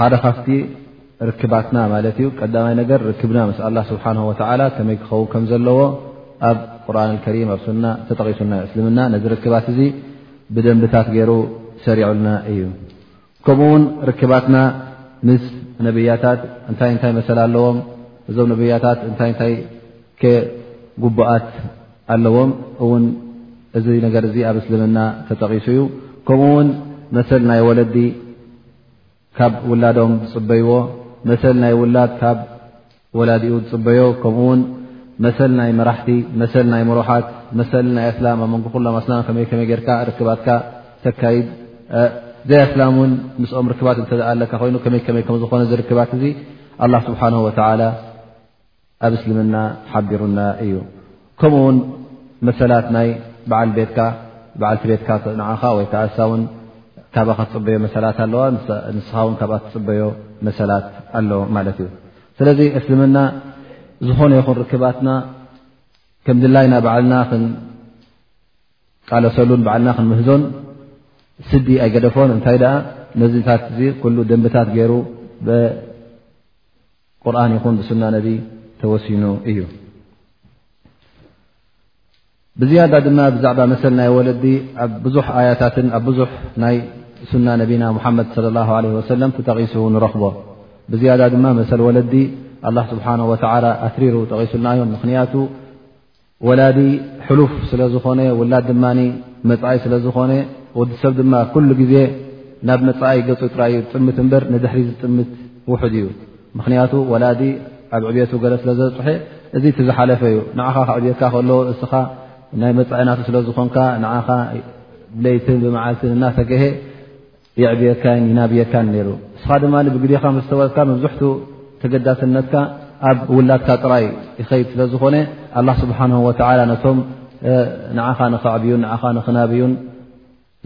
ሓደ ካብቲ ርክባትና ማለት እዩ ቀዳማይ ነገር ርክብና ምስ ኣላ ስብሓን ወተዓላ ከመይ ክኸውን ከም ዘለዎ ኣብ ቁርን ልከሪም ኣብ ሱና ተጠቒሱና ዩ እስልምና ነዚ ርክባት እዚ ብደንብታት ገይሩ ሰሪዑልና እዩ ከምኡ ውን ርክባትና ምስ ነብያታት እንታይ እንታይ መሰል ኣለዎም እዞም ነብያታት እንታይ እንታይ ከ ጉቡኣት ኣለዎም እውን እዚ ነገር እዚ ኣብ እስልምና ተጠቒሱ እዩ ከምኡ ውን መሰል ናይ ወለዲ ካብ ውላዶም ዝፅበይዎ መሰል ናይ ውላድ ካብ ወላዲኡ ዝፅበዮ ከምኡ ውን መሰል ናይ መራሕቲ መሰል ናይ ምሩሓት መሰል ናይ ኣስላም ኣብ መንጎ ኩሎም ኣስላም ከመይ ከመይ ጌርካ ርክባትካ ተካይድ ዘይ ኣስላም ውን ምስኦም ርክባት እተ ኣለካ ኮይኑ ከመይ ከመይ ከምዝኾነ ዝርክባት እዚ ኣላ ስብሓን ወተላ ኣብ እስልምና ሓቢሩና እዩ ከምኡ ውን መሰላት ናይ በዓል ቤትካ በዓልቲ ቤትካ ንዓኻ ወይ ከዓ እሳ ውን ካባካ ትፅበዮ መሰላት ኣለዋ ንስኻ ውን ካብኣ ትፅበዮ መሰላት ኣሎ ማለት እዩ ስለዚ እስልምና ዝኾነ ይኹን ርክባትና ከም ድላይና በዓልና ክንቃለሰሉን በዓልና ክንምህዞን ስዲ ኣይገደፎን እንታይ ደኣ ነዚታት እዚ ኩሉ ደንብታት ገይሩ ቁርን ይኹን ብሱና ነቢ ተወሲኑ እዩ ብዝያዳ ድማ ብዛዕባ መሰል ናይ ወለዲ ኣብ ብዙሕ ኣያታትን ኣብ ብዙሕ ናይ ሱና ነቢና ሙሓመድ ለ ላ ለ ወሰለም ተጠቒሱ ንረኽቦ ብዝያዳ ድማ መሰል ወለዲ ኣላ ስብሓን ወላ ኣትሪሩ ጠቒሱልና እዮም ምክንያቱ ወላዲ ሕሉፍ ስለ ዝኾነ ውላድ ድማ መፃኢ ስለ ዝኾነ ወዲ ሰብ ድማ ኩሉ ግዜ ናብ መፃኢ ገፁ ጥራይ እዩ ዝጥምት እምበር ንድሕሪ ዝጥምት ውሑድ እዩ ምክንያቱ ወላዲ ኣብ ዕብቱ ገለ ስለ ዘፅሐ እዚ እቲ ዝሓለፈ እዩ ንኻ ክዕብካ ከሎ እስኻ ናይ መፃኢ ናቱ ስለ ዝኾንካ ንኻ ብለይትን ብመዓልትን እናተገሀ የዕብየካን ይናብየካን ነይሩ እስኻ ድማ ብግዴኻ ምስ ተወልካ መብዝሕትኡ ተገዳስነትካ ኣብ ውላድካ ጥራይ ይኸይድ ስለ ዝኾነ ኣላ ስብሓን ወተላ ነቶም ንዓኻ ንኸዕብዩን ንኻ ንኽናብዩን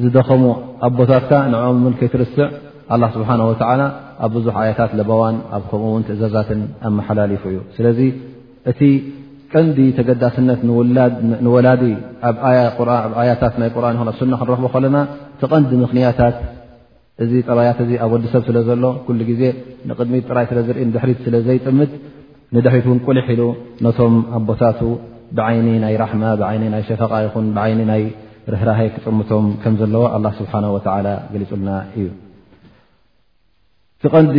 ዝደኸሙ ኣቦታትካ ንኦም ን ከይትርስዕ ኣላ ስብሓን ወተላ ኣብ ብዙሕ ኣያታት ለበዋን ኣብ ከምኡ ውን ትእዘዛትን ኣመሓላሊፉ እዩ ስለዚ እቲ ቀንዲ ተገዳስነት ንወላዲ ኣብ ኣያታት ናይ ቁርን ይኹን ኣብ ሱና ክንረኽቦ ከለና እቲ ቐንዲ ምኽንያታት እዚ ጠባያት እዚ ኣብ ወዲ ሰብ ስለ ዘሎ ኩሉ ግዜ ንቕድሚት ጥራይ ስለ ዝርኢ ንድሕሪት ስለ ዘይጥምት ንድሕሪት እውን ቁሊሕ ኢሉ ነቶም ኣቦታቱ ብዓይኒ ናይ ራሕማ ብዓይኒ ናይ ሸፈቃ ይኹን ብዓይኒ ናይ ርህራሀ ክጥምቶም ከም ዘለዎ ኣላ ስብሓን ወተዓላ ገሊፁልና እዩ እቲ ቐንዲ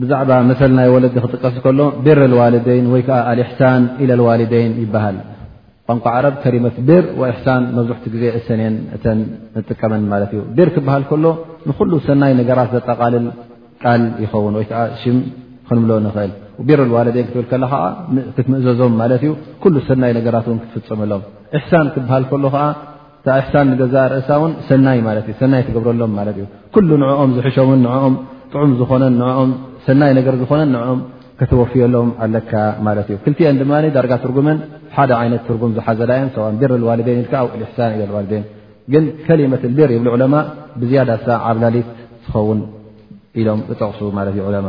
ብዛዕባ መሰል ናይ ወለዲ ክጥቀስ ከሎ ብር ልዋልደይን ወይ ከዓ ኣልእሕሳን ኢለ ልዋልደይን ይበሃል ቋንቋ ዓረብ ከሊመት ብር ወእሕሳን መብዝሕቲ ግዜ እሰንየን እተን ንጥቀመን ማለት እዩ ብር ክበሃል ከሎ ንኩሉ ሰናይ ነገራት ዘጠቓልል ቃል ይኸውን ወይከዓ ሽም ክንብሎ ንኽእል ብር ልዋልደይን ክትብል ከለ ከዓ ክትምእዘዞም ማለት እዩ ኩሉ ሰናይ ነገራት እውን ክትፍፅምሎም እሕሳን ክበሃል ከሎ ከዓ እታ እሕሳን ንገዛእ ርእሳ ውን ሰናይ ማለት እዩ ሰናይ ትገብረሎም ማለት እዩ ኩሉ ንዕኦም ዝሕሾምን ንኦም ጥዑም ዝኾነን ንኦም ሰናይ ነገር ዝኾነን ንኦም ከተወፍየሎም ኣለካ ማለት እዩ ክልቲኤን ድማ ዳርጋ ትርጉመን ሓደ ዓይነት ትርጉም ዝሓዘላ እየን ሰ ቢር ልዋልደይን ኢልካ ኣው እሕሳን ኢ ልዋልደይን ግን ከሊመት ልቢር ይብሉ ዑለማ ብዝያዳ ሳ ዓብላሊት ትኸውን ኢሎም ዝጠቕሱ ማለት እዩ ዑለማ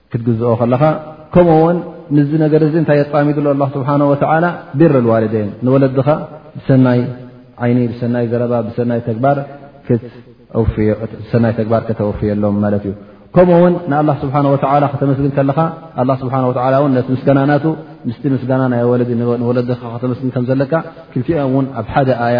ክትግዝኦ ከለኻ ከምኡ ውን ምስዚ ነገር እዚ እንታይ የፃሚድሉ ኣ ስብሓ ወላ ቢር ልዋልደን ንወለድኻ ብሰናይ ዓይኒ ብሰናይ ዘረባ ብሰናይ ተግባር ከተወፍየሎም ማለት እዩ ከምኡ ውን ንኣላ ስብሓ ወ ከተመስግን ከለኻ ኣ ስብሓ ን ነቲ ምስጋና ናቱ ምስ ምስጋና ናይ ወለዲ ንወለድኻ ከተመስግን ከም ዘለካ ክልቲኦም ውን ኣብ ሓደ ኣያ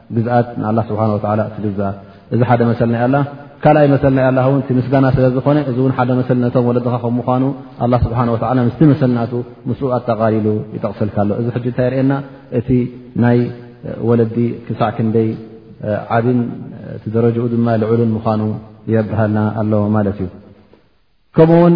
ግዝኣት ንኣላ ስብሓ ወላ ትግዛ እዚ ሓደ መሰል ናይ ኣላ ካልኣይ መሰል ናይ ኣላ ውን ምስጋና ስለ ዝኾነ እዚ ውን ሓደ መሰል ነቶም ወለድኻ ከም ምኳኑ ኣላ ስብሓ ወላ ምስቲ መሰልናቱ ምስ ኣጠቓሊሉ ይጠቕሰልካ ኣሎ እዚ ሕጂ እንታይ የርእየና እቲ ናይ ወለዲ ክሳዕ ክንደይ ዓብን እቲ ደረጃኡ ድማ ልዑልን ምኳኑ የብርሃልና ኣሎ ማለት እዩ ከምኡውን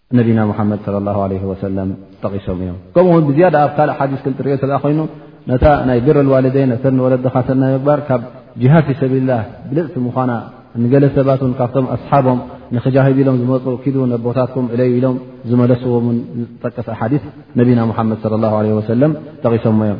ነቢና ሙሓመድ صለ ላه ለ ወሰለም ጠቒሶም እዮም ከምኡ ውን ብዝያዳ ኣብ ካልእ ሓዲስ ክንጥሪኦ ተ ኮይኑ ነታ ናይ ብር ልዋልደይ ነተ ወለድኻ ሰናይ ምግባር ካብ ጅሃድ ፊ ሰብሊ ላ ብልፅቲ ምዃና ንገለ ሰባት ን ካብቶም ኣስሓቦም ንክጃሂብ ኢሎም ዝመፁ ኪዱ ነቦታትኩም እለዩ ኢሎም ዝመለስዎም ን ዝጠቀሰ ሓዲስ ነቢና ሙሓመድ ለ ላ ለ ወሰለም ጠቒሶምዎ እዮም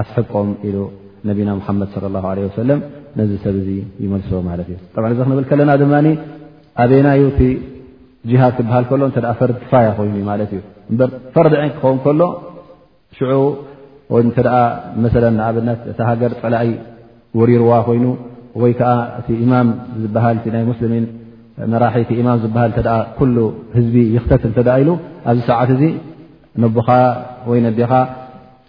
ኣስሕቆም ኢሉ ነቢና ሙሓመድ ለ ላ ለ ወሰለም ነዚ ሰብ እዚ ይመልሶ ማለት እዩ ብ እዚ ክንብል ከለና ድማ ኣበና ዩ እቲ ጅሃድ ክበሃል ከሎ እተ ፈር ክፋያ ኮይኑ ዩ ማለት እዩ እበር ፈርድ ዐይን ክኸውን ከሎ ሽዑ ወይ እተ መሰ ንኣብነት እቲ ሃገር ፀላእይ ወሪርዋ ኮይኑ ወይ ከዓ እቲ ኢማም ዝበሃል ናይ ሙስሊሚን መራሒ እቲ ኢማም ዝበሃል እተ ኩሉ ህዝቢ ይኽተት እንተ ኢሉ ኣብዚ ሰዓት እዚ ነቦኻ ወይ ነዴኻ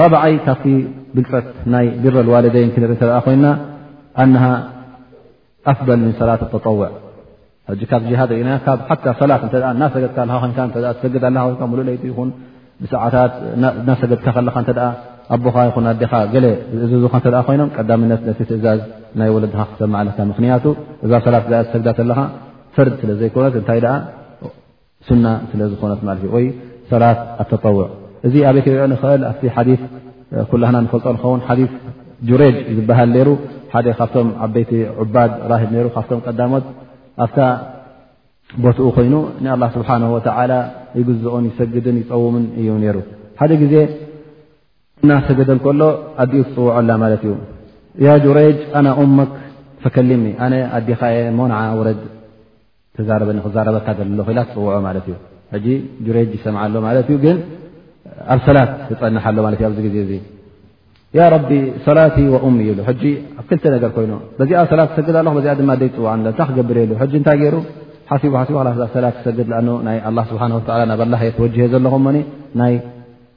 ራብዓይ ካብቲ ብልፀት ናይ ቢረ ልዋለደይን ክንርኢ እተ ኮይና ኣንሃ ኣፍበል ምን ሰላት ተጠውዕ ሕጂ ካብ ጅሃድ ርኢና ካብ ሓ ሰላት እተ እናሰገድካ ኣ ኮንካ ትሰግድ ኣለ ኮንካ ሙሉእ ለይቲ ይኹን ብሰዓታት እናሰገድካ ከለካ እተ ኣቦኻ ይኹን ኣዴኻ ገለ ዝእዝዙካ እተ ኮይኖም ቀዳምነት ነቲ ትእዛዝ ናይ ወለድኻ ክትሰማዕ ኣለካ ምክንያቱ እዛ ሰላት ዛሰግዳ ተለካ ፈርድ ስለ ዘይኮነት እንታይ ሱና ስለ ዝኾነት ማለት እዩ ወይ ሰላት ኣተጠውዕ እዚ ኣበይ ክሪኦ ንኽእል ኣብቲ ሓዲ ኩላህና ንፈልጦ ንኸውን ሓዲ ጁሬጅ ዝበሃል ነይሩ ሓደ ካብቶም ዓበይቲ ዑባድ ራሂብ ነይሩ ካብቶም ቀዳሞት ኣብታ ቦትኡ ኮይኑ ንኣላ ስብሓን ወተዓላ ይግዝኦን ይሰግድን ይፀውምን እዩ ነይሩ ሓደ ግዜ እናሰገደ ከሎ ኣዲኡ ትፅውዖላ ማለት እዩ ያ ጁሬጅ ኣና ኡመክ ፈከሊምኒ ኣነ ኣዲኻየ ሞንዓ ውረድ ተዛረበኒ ክዛረበካ ደሎ ክኢላ ትፅውዖ ማለት እዩ ሕጂ ጅሬጅ ይሰምዓ ኣሎ ማለት እዩ ግን ኣብ ሰላት ዝፀንሓ ኣሎ ማለት እዩ ኣብዚ ግዜ እዚ ያ ረቢ ሰላቲ ወኡም እዩሉ ሕጂ ኣብ ክልተ ነገር ኮይኑ በዚኣ ሰላት ክሰግድ ኣለኹ በዚኣ ድማ ደይ ፅውዓ ሎ እንታይ ክገብር የሉ ሕጂ እንታይ ገይሩ ሓሲቡ ሓሲቡ ላ ሰላት ክሰግድ ኣ ናይ ኣላ ስብሓን ወላ ናብ ኣላ እየ ተወጅሀ ዘለኹ ሞኒ ናይ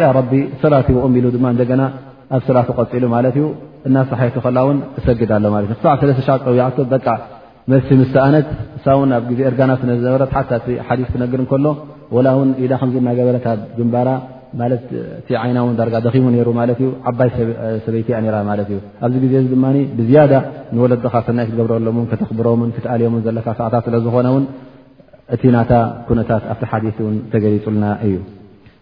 ያ ረቢ ሰላት ይኦም ኢሉ ድማ እንደገና ኣብ ሰላቱ ቀፂሉ ማለት እዩ እናሰሓየቱ ከላ ውን እሰግድ ኣሎ ማለት እዩ ክሳዕ ሰለስተ ሻዕ ፀውያዕቶ በቃ መልሲ ምስ ሰኣነት እሳ ውን ኣብ ግዜ እርጋና ስለዝነበረት ሓታ እቲ ሓዲስ ክነግር ከሎ ወላ ውን ኢዳ ከምዚ እናገበረት ኣብ ግንባራ ማለት እቲ ዓይና ውን ዳርጋ ደኺሙ ነይሩ ማለት እዩ ዓባይ ሰበይቲ እያ ነራ ማለት እዩ ኣብዚ ግዜ እዚ ድማ ብዝያዳ ንወለድኻ ሰናይ ክትገብረሎምን ከተኽብሮምን ክትኣልዮምን ዘለካ ሰዓታት ስለዝኾነ ውን እቲ ናታ ኩነታት ኣብቲ ሓዲስ ውን ተገሊፁልና እዩ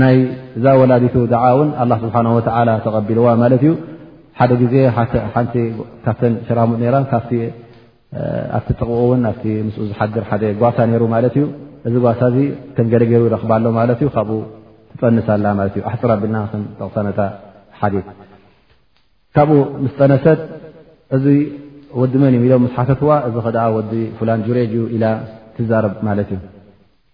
ናይ እዛ ወላዲቱ ድዓ እውን ኣላ ስብሓን ወተላ ተቐቢልዋ ማለት እዩ ሓደ ግዜ ሓንቲ ካብተን ሸራሙጥ ነራ ካብቲ ኣብቲ ጥቕኡ እውን ኣብቲ ምስ ዝሓድር ሓደ ጓሳ ነይሩ ማለት እዩ እዚ ጓሳ እዚ ከንገለገይሩ ይረክባ ኣሎ ማለት እዩ ካብኡ ትጠንስ ኣላ ማለት እዩ ኣሕፅር ኣቢልና ጠቕሳነታ ሓዲ ካብኡ ምስ ጠነሰት እዚ ወዲ መን እ ኢሎም ምስ ሓተትዋ እዚ ከደኣ ወዲ ፍላን ጁሬጅ ኢላ ትዛረብ ማለት እዩ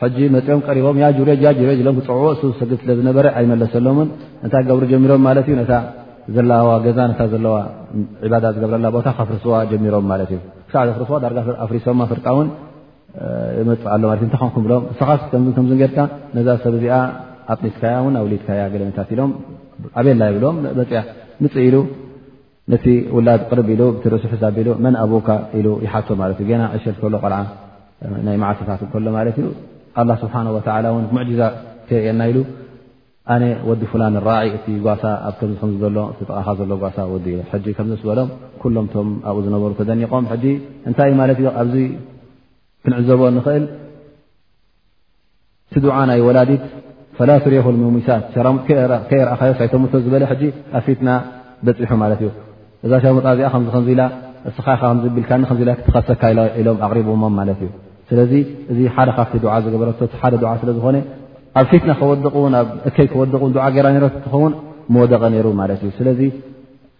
ሕጂ መፅኦም ቀሪቦም ያ ጁሬጅ ያ ጁሬጅ ኢሎም ክፀውዑ እሱ ዝሰግድ ስለ ዝነበረ ኣይመለሰሎምን እንታይ ክገብሩ ጀሚሮም ማለት እዩ ነታ ዘለዋ ገዛ ነታ ዘለዋ ዕባዳ ዝገብረላ ቦታ ከፍርስዋ ጀሚሮም ማለት እዩ ክሳዕ ዘፍርስዋ ዳርጋ ኣፍሪሶማ ፍርቃ እውን የመፅእ ኣሎ ማለት እንታይ ከምኩም ብሎም ንስኻስ ከምዚ ከምዚ ገርካ ነዛ ሰብ እዚኣ ኣጥኒትካያ እውን ኣውሊድካያ ገለመታት ኢሎም ኣበየላ ይብሎም መፅያ ምፅእ ኢሉ ነቲ ውላድ ቅርብ ኢሉ ብቲ ርእሱ ሕሳብ ቢሉ መን ኣቡካ ኢሉ ይሓቶ ማለት እዩ ገና ዕሸል ከሎ ቆልዓ ናይ መዓልትታት ከሎ ማለት እዩ ኣላ ስብሓን ወተላ እውን ሙዕጅዛ ከርእየና ኢሉ ኣነ ወዲ ፍላን ራዒ እቲ ጓሳ ኣብ ከምዚ ከም ዘሎ እቲ ጥቓኻ ዘሎ ጓሳ ወዲ ዩ ሕጂ ከምዝስ በሎም ኩሎም ቶም ኣብኡ ዝነበሩ ተደኒቖም ሕጂ እንታይ ማለት እዩ ኣብዚ ክንዕዘቦ ንኽእል እቲ ዱዓ ናይ ወላዲት ፈላ ትሪኹ ሙሚሳት ሸራሙጥ ከየርኣኻዮ ሳይተሙቶ ዝበለ ሕጂ ኣብ ፊትና በፂሑ ማለት እዩ እዛ ሸርሙጣ እዚኣ ከምዚ ከምዚ ኢላ እስኻ ኢኻ ከምዚቢልካኒ ከምዚ ኢላ ክትኸሰካ ኢላ ኢሎም ኣቕሪቦሞም ማለት እዩ ስለዚ እዚ ሓደ ካብቲ ዱዓ ዝገበረቶ እቲ ሓደ ዱዓ ስለ ዝኾነ ኣብ ፊትና ክወድቕውን ኣብ እከይ ክወድቕውን ዱዓ ገይራ ነሮት ትኸውን ምወደቐ ነይሩ ማለት እዩ ስለዚ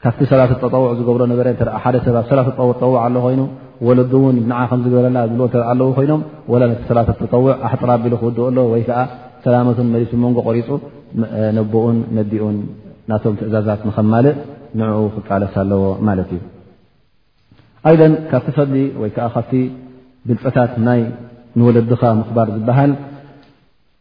ካብቲ ሰላት ጠጠውዕ ዝገብሮ ነበረ እተ ሓደ ሰብ ኣብ ሰላት ጠጠውዕ ኣሎ ኮይኑ ወለዱ እውን ንዓ ከምዝገበረላ ዝብ እተ ኣለዉ ኮይኖም ወላ ነቲ ሰላት ጠጠውዕ ኣሕጥራ ኣቢሉ ክውድኦ ኣሎ ወይ ከዓ ሰላመትን መሊሱ መንጎ ቆሪፁ ነቦኡን ነዲኡን ናቶም ትእዛዛት ንከማልእ ንዕኡ ክቃለስ ኣለዎ ማለት እዩ ኣይደን ካብቲ ፈሊ ወይ ከዓ ካብቲ ብልፀታት ናይ ንወለድኻ ምኽባር ዝበሃል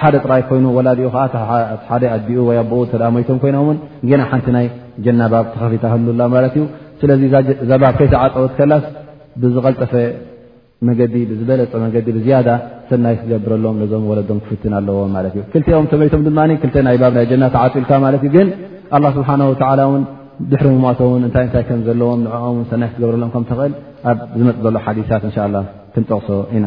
ሓደ ጥራይ ኮይኑ ወላዲኡ ከዓ ሓደ ኣዲኡ ወይ ኣቦኡ እተ ሞይቶም ኮይኖም ውን ጌና ሓንቲ ናይ ጀና ባብ ተኸፊታ ህሉላ ማለት እዩ ስለዚ እዛ ባብ ከይተዓፀወት ከላስ ብዝቐልጠፈ መገዲ ብዝበለፀ መገዲ ብዝያዳ ሰናይ ክገብረሎም ነዞም ወለዶም ክፍትን ኣለዎ ማለት እዩ ክልቲኦም ተመይቶም ድማ ክልተ ናይ ባብ ናይ ጀና ተዓፅልካ ማለት እዩ ግን ኣላ ስብሓን ወተላ እውን ድሕሪ ምሟቶ ውን እንታይ እንታይ ከም ዘለዎም ንዕኦምውን ሰናይ ክትገብረሎም ከም ትኽእል ኣብ ዝመፅ ዘሎ ሓዲሳት እንሻ ላ ክንጠቕሶ ኢና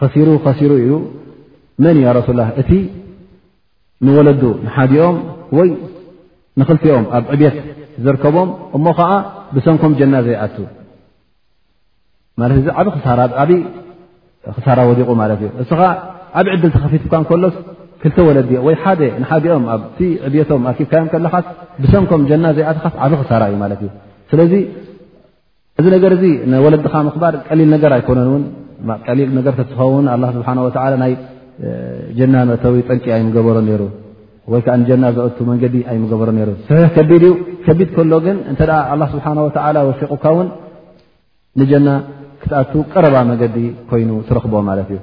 ኸሲሩ ኸሲሩ ኢሉ መን እዩ ኣረሱላ እቲ ንወለዱ ንሓዲኦም ወይ ንኽልቲኦም ኣብ ዕብት ዘርከቦም እሞ ከዓ ብሰንኮም ጀና ዘይኣቱ ማለት እዚ ዓብ ዓብ ክሳራ ወዲቑ ማለት እዩ እስኻ ዓብ ዕድል ተኸፊትካ ከሎስ ክልተ ወለዲ ወይ ሓደ ንሓዲኦም ኣብቲ ዕብቶም ኣኪብካዮም ከለኻስ ብሰንኮም ጀና ዘይኣትኻስ ዓብ ክሳራ እዩ ማለት እዩ ስለዚ እዚ ነገር እዚ ንወለድኻ ምኽባር ቀሊል ነገር ኣይኮነን ውን ቀሊል ነገር ተትኸውን ኣላ ስብሓን ወላ ናይ ጀና መእተዊ ጠንቂ ኣይምገበሮ ነይሩ ወይ ከዓ ንጀና ዘእቱ መንገዲ ኣይምገበሮ ነይሩ ስሒሕ ከቢድ እዩ ከቢድ ከሎ ግን እንተ ኣላ ስብሓን ወላ ወፊቑካ እውን ንጀና ክትኣቱ ቀረባ መገዲ ኮይኑ ትረኽቦ ማለት እዩ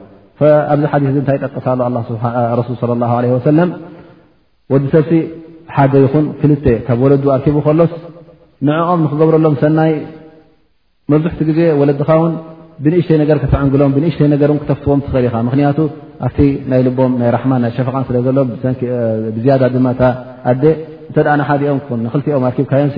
ኣብዚ ሓዲስ እዚ እንታይ ጠቀሳሉ ረሱል ለ ላ ለ ወሰለም ወዲ ሰብሲ ሓደ ይኹን ክልተ ካብ ወለዱ ኣርኪቡ ከሎስ ንዕኦም ንክገብረሎም ሰናይ መብዝሕቲ ግዜ ወለድኻ ውን ብንእሽተይ ነገር ከተዕንግሎም ብንእሽተይ ነገር ን ክተፍትዎም ትኽእል ኢኻ ምክንያቱ ኣብቲ ናይ ልቦም ናይ ራሕማ ናይ ሸፈቓን ስለ ዘሎ ብዝያዳ ድማ ኣደ እንተ ንሓዲኦም ክኹን ንክልቲኦም ኣርኪብካዮምሲ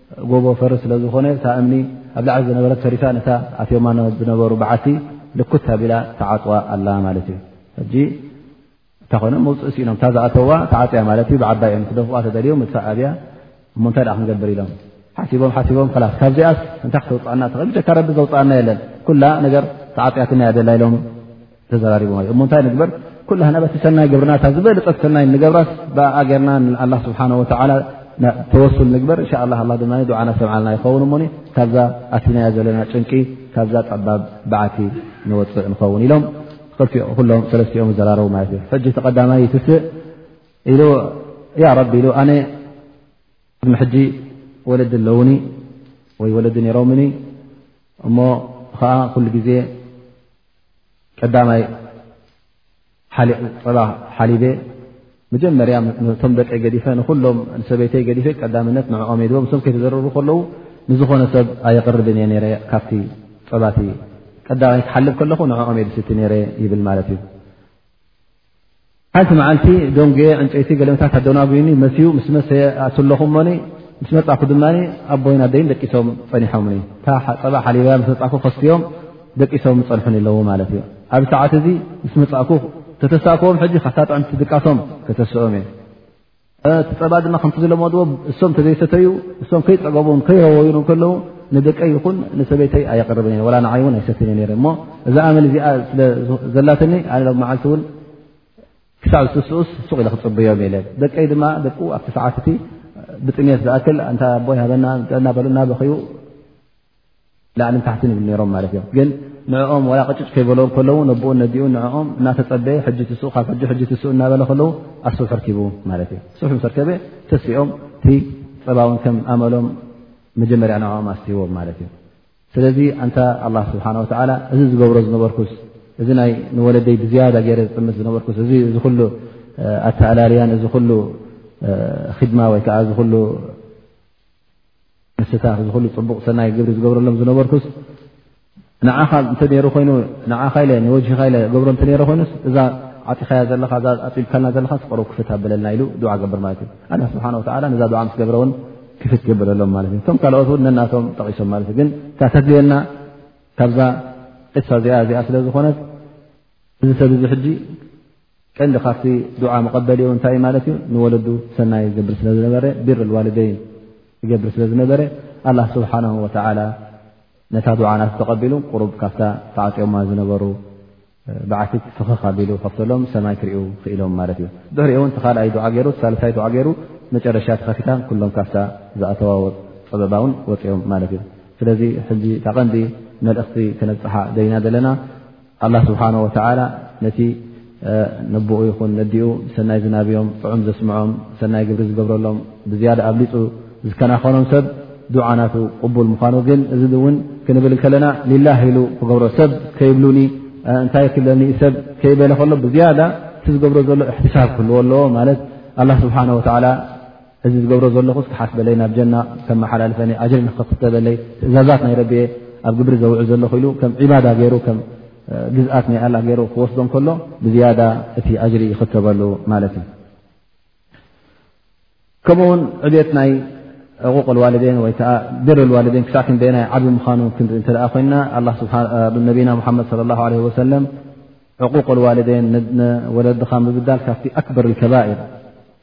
ጎቦ ፈርስ ስለ ዝኾነ እታ እምኒ ኣብ ላዕሊ ዝነበረት ተሪፋ ነታ ኣትዮማ ዝነበሩ በዓቲ ልኩት ኣቢላ ተዓፅዋ ኣላ ማለት እዩ ሕጂ እታ ኮነ መውፅእ ሲኢኖም እታ ዝኣተዋ ተዓፅያ ማለት እዩ ብዓባይ እዮም ክደፍዋ ተደልዮም ምድፋእ ኣብያ እሞ እንታይ ደ ክንገብር ኢሎም ሓሲቦም ሓሲቦም ላስ ካብዚኣስ እንታይ ክተውፅኣና ትኽእል ብጀካ ረቢ ዘውፅኣና የለን ኩላ ነገር ተዓፅያትና እያ ደላ ኢሎም ተዘራሪቦማ እሞ እንታይ ንግበር ኩላና በቲ ሰናይ ግብርናታ ዝበለፀት ሰናይ ንገብራስ ብኣገርና ንኣላ ስብሓን ወተላ ተወሱል ንግበር እንሻ ላ ላ ድማ ድዓና ሰምዓልና ይኸውን እሞኒ ካብዛ ኣቲናያ ዘለና ጭንቂ ካብዛ ጠባብ በዓቲ ንወፅእ ንኸውን ኢሎም ክልቲኩሎም ሰለስትኦም ዘራረቡ ማለት እዩ ሕጂ ተቀዳማይ ትስእ ኢሉ ያ ረቢ ኢሉ ኣነ ድሚ ሕጂ ወለዲ ኣለውኒ ወይ ወለዲ ነይሮምኒ እሞ ከዓ ኩሉ ግዜ ቀዳማይ ፀባ ሓሊበ መጀመርያ ቶም ደቂ ገዲፈ ንኩሎም ሰበይተይ ገዲፈ ቀዳምነት ንዕኦም የድቦ ም ከይተዘረቡ ከለዉ ንዝኾነ ሰብ ኣይቕርብን እየ ረ ካብቲ ፀባቲ ቀዳማይ ክሓልብ ከለኹ ንዕኦም የድስቲ ነረ ይብል ማለት እዩ ሓንቲ መዓልቲ ደንጎ ዕንጨይቲ ገለምታት ኣደናጉዩኒ መስዩ ምስ መሰ ኣትለኹ እሞ ምስ መፃኩ ድማ ኣቦይን ኣደይን ደቂሶም ፀኒሖም ፀባ ሓሊባ ምስ መፃኩ ከስትዮም ደቂሶም ዝፀንሑኒ ኣለዉ ማለት እዩ ኣብ ሰዓት እዚ ምስ መፃእኩ ከተሳእክዎም ሕጂ ካብታ ጥዕምቲ ድቃሶም ከተስኦም እየ እቲ ፀባ ድማ ከምቲ ዝለመድዎ እሶም ተዘይሰተዩ እሶም ከይፀገቡ ከይረወዩ ከለዉ ንደቀ ይኹን ንሰበይተይ ኣየቅርብን ዋ ንዓይ ውን ኣይሰትን እ እሞ እዛ ኣመል እዚኣ ስለዘላትኒ መዓልቲ ውን ክሳዕ ዝትስኡስ ሱቅ ኢለ ክፅብዮም ለ ደቀይ ድማ ደ ኣብቲ ሰዓት እቲ ብጥሜት ዝኣክል ኣቦይ ሃበና ናበሉና በክዩ ላዕልን ታሕትን ይብሉ ነሮም ማለት እዮም ግን ንዕኦም ዋላ ቅጭጭ ከይበለዎም ከለዉ ነብኡን ነዲኡን ንዕኦም እናተፀበየ ሕጂ ትስኡ ካብ ሕጂ ሕጂ ትስኡ እናበለ ከለዉ ኣሱብ ሕርኪቡ ማለት እዩ ስብ ምሰርከበ ተሲኦም እቲ ፀባውን ከም ኣመሎም መጀመርያ ንዕኦም ኣስትህዎም ማለት እዩ ስለዚ ኣንታ ኣላ ስብሓን ወተዓላ እዚ ዝገብሮ ዝነበርኩስ እዚ ናይ ንወለደይ ብዝያዳ ገይረ ዝጥምት ዝነበርኩስ እዚ እዚ ኩሉ ኣተኣላልያን እዚ ኩሉ ክድማ ወይ ከዓ እዚ ኩሉ ንስታ እዚ ኩሉ ፅቡቕ ሰናይ ግብሪ ዝገብረሎም ዝነበርኩስ ንዓኻ እንተ ነይሩ ኮይኑ ንዓኻ ኢለ ንወጅካ ኢለ ገብሮ እንተ ነይረ ኮይኑስ እዛ ዓፂኻያ ዘለኻ እዛ ኣፅቢብካልና ዘለካ ስቀረብ ክፍት ኣበለልና ኢሉ ድዓ ገብር ማለት እዩ ኣላ ስብሓን ወተላ ነዛ ድዓ ምስ ገብረ እውን ክፍት ገበረሎም ማለት እዩ እቶም ካልኦት እውን ነናቶም ጠቒሶም ማለት እዩ ግን እታ ተድልየና ካብዛ ቅሳ እዚኣ እዚኣ ስለ ዝኾነት እዚ ሰብ እዚ ሕጂ ቀንዲ ካብቲ ዱዓ መቐበሊኡ እንታይ እዩ ማለት እዩ ንወለዱ ሰናይ ይገብር ስለ ዝነበረ ቢር ልዋልደይን ይገብር ስለ ዝነበረ ኣላ ስብሓን ወተላ ነታ ዱዓ ናት ተቐቢሉ ቅሩብ ካብታ ተዓጢኦማ ዝነበሩ ብዓቲት ፍኽኽ ኣቢሉ ከፍተሎም ሰማይ ክሪኡ ክኢሎም ማለት እዩ ድሕሪኦ እውን ተካልኣይ ዱዓ ገይሩ ሳልሳይ ዱዓ ገይሩ መጨረሻ ተኸፊታ ኩሎም ካብታ ዝኣተዋ ፀበባ እውን ወፂኦም ማለት እዩ ስለዚ ሕዚ እታ ቐንዲ መልእኽቲ ከነብፅሓ ደይና ዘለና ኣላ ስብሓን ወተላ ነቲ ነቦኡ ይኹን ነዲኡ ብሰናይ ዝናብዮም ጥዑም ዘስምዖም ሰናይ ግብሪ ዝገብረሎም ብዝያዳ ኣብሊፁ ዝከናኸኖም ሰብ ዱዓናቱ ቅቡል ምዃኑ ግን እዚ እውን ክንብል ከለና ሊላ ኢሉ ክገብሮ ሰብ ከይብሉኒ እንታይ ክለኒ ሰብ ከይበለ ከሎ ብዝያዳ እቲ ዝገብሮ ዘሎ እሕትሳብ ክህልዎ ኣለዎ ማለት ኣላ ስብሓን ወተላ እዚ ዝገብሮ ዘለኹ ክሓስበለይ ናብ ጀና ከመሓላልፈኒ ኣጅሪ ንክክተበለይ ትእዛዛት ናይ ረቢየ ኣብ ግብሪ ዘውዕል ዘለኹ ኢሉ ከም ዒባዳ ገይሩ ከም ግዝኣት ናይ ኣላ ገይሩ ክወስዶ ከሎ ብዝያዳ እቲ ኣጅሪ ይኽከበሉ ማለት እዩ ከምኡ ውን ዕብት ናይ ዕቁቅ ልዋልዴን ወይ ከዓ ብር ልዋልዴን ክሳዕ ክንደና ዓብ ምዃኑ ክንርኢ እተ ኮይና ነቢና ሓመድ ለ ላ ለ ወሰለም ዕቁቅ ልዋልዴን ወለድኻ ምብዳል ካብቲ ኣክበር ከባር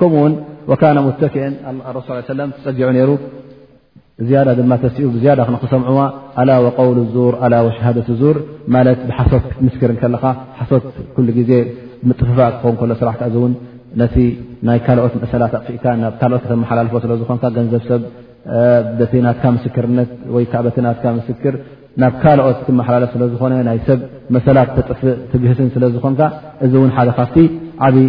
ከምኡ ውን ወካነ ሙተክእን ረሱ ስ ለ ተፀጊዑ ነይሩ ዝያዳ ድማ ተሲኡ ብዝያዳ ክንክሰምዑዋ ኣላ ወቀውል ዙር ኣላ ወሸሃደት ዙር ማለት ብሓሶት ክትምስክር ከለኻ ሓሶት ኩሉ ግዜ ምጥፍፋእ ክኸውን ከሎ ስራሕካ እዚ እውን ነቲ ናይ ካልኦት መእሰላት ኣጥፍእካ ናብ ካልኦት ከተመሓላልፎ ስለ ዝኾንካ ገንዘብ ሰብ በቲ ናትካ ምስክርነት ወይ ከዓ በቲ ናትካ ምስክር ናብ ካልኦት ክትመሓላለፍ ስለ ዝኾነ ናይ ሰብ መሰላት ተጥፍእ ትግህስን ስለ ዝኾንካ እዚ እውን ሓደ ካብቲ ዓብይ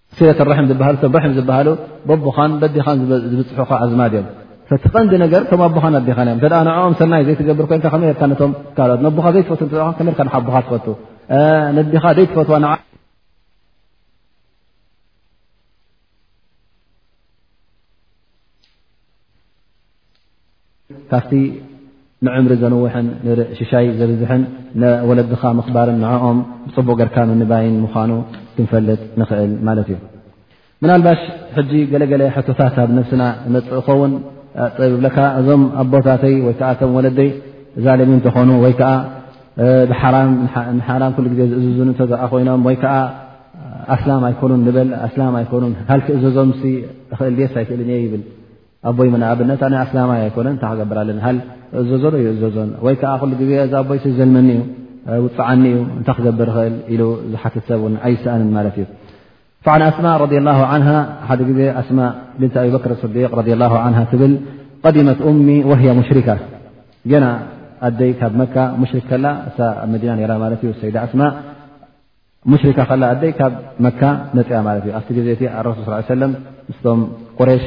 ስለት ርሕም ዝሃሉ ሰብ ርሕም ዝበሃሉ ቦቦኻን በዲኻን ዝብፅሑኻ ኣዝማድ እዮም እቲ ቐንዲ ነገር እቶም ኣቦኻን ኣዴኻን እዮም ተ ንኦም ሰናይ ዘይትገብር ኮንካ ከመይ ርካ ነቶም ካልኦት ነቦኻ ዘይትፈት ን ከመርካ ንሓቦኻ ትፈቱ ነዲኻ ዘይትፈትዋ ን ካብቲ ንዕምሪ ዘንውሕን ንሽሻይ ዘብዝሕን ወለድኻ ምኽባርን ንኦም ብፅቡቕ ገርካ ምንባይን ምኳኑ ክንፈልጥ ንኽእል ማለት እዩ ምናልባሽ ሕጂ ገለገለ ሕቶታት ኣብ ነብስና መፅእ ይኸውን ብለካ እዞም ኣቦታተይ ወይከዓ ቶም ወለደይ ዛለሚ እንተኾኑ ወይከዓ ብሓራም ኩሉ ግዜ ዝእዝዙ እተዘኣ ኮይኖም ወይከዓ ኣስላም ኣይኮኑን ንበል ኣስላም ኣይኮኑን ሃልክእዘዞም እኽእል ድስ ኣይክእልን እየ ይብል ኣቦይ ንኣብነት ኣነ ኣስላማይ ኣይኮነን እንታይ ክገብር ኣለኒ ሃል እዘዞ ዶ ይእዘዞን ወይ ከዓ ኩሉ ግዜ እዚ ኣቦይ ዘልመኒ እዩ ውፅዓኒ እዩ እንታይ ክገብር ይኽእል ኢሉ ዝሓትት ሰብ ን ኣይሰኣንን ማለት እዩ فን ኣስማ ረض ላه ን ሓደ ግዜ ኣስማ ብንት ኣብበክር ስዲቅ ረ ላ ን ትብል ቀዲመት እሚ ወህያ ሙሽሪካ ገና ኣደይ ካብ መካ ሙሽሪክ ከላ እሳ ኣብ መዲና ነራ ማለት እዩ ሰይዳ ኣስማ ሙሽሪካ ከላ ኣደይ ካብ መካ መፅያ ማለት እዩ ኣብቲ ግዜ እቲ ኣረሱል ስ ሰለም ምስቶም ቁሬሽ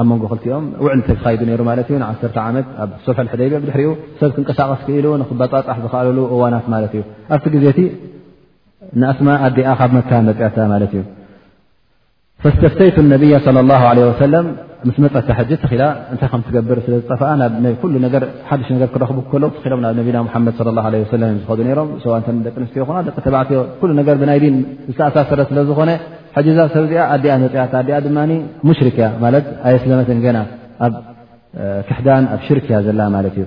ኣብ መንጎ ክልቲኦም ውዕል ተካይዱ ነይሩ ማለት እዩ ንዓተ ዓመት ኣብ ሱልሒ ሕደይብያ ብድሕሪኡ ሰብ ክንቀሳቀስ ክኢሉ ንክበፃፃሕ ዝክኣለሉ እዋናት ማለት እዩ ኣብቲ ግዜ እቲ ንኣስማ ኣዲኣ ካብ መካ መፅያታ ማለት እዩ ፈስተፍተይቱ ነብያ صለ ላ ለ ወሰለም ምስ መፀታ ሕጂ ትኺኢላ እንታይ ከም ትገብር ስለ ዝጠፍኣ ናብ ኩሉ ነገር ሓዱሽ ነገር ክረኽቡ ከለዉ ትኺኢሎም ናብ ነቢና ሓመድ ለ ላ ለ ወሰለም እዮም ዝኸዱ ነሮም ሰዋ እንተ ደቂ ኣንስትዮ ይኹና ደቂ ተባዕትዮ ኩሉ ነገር ብናይ ዲን ዝተኣሳሰረ ስለ ዝኾነ ሕጂ እዛ ሰብ እዚኣ ኣዲኣ መፅያታ ኣዲኣ ድማ ሙሽርክ እያ ማለት ኣየስለመትን ገና ኣብ ክሕዳን ኣብ ሽርክ እያ ዘላ ማለት እዩ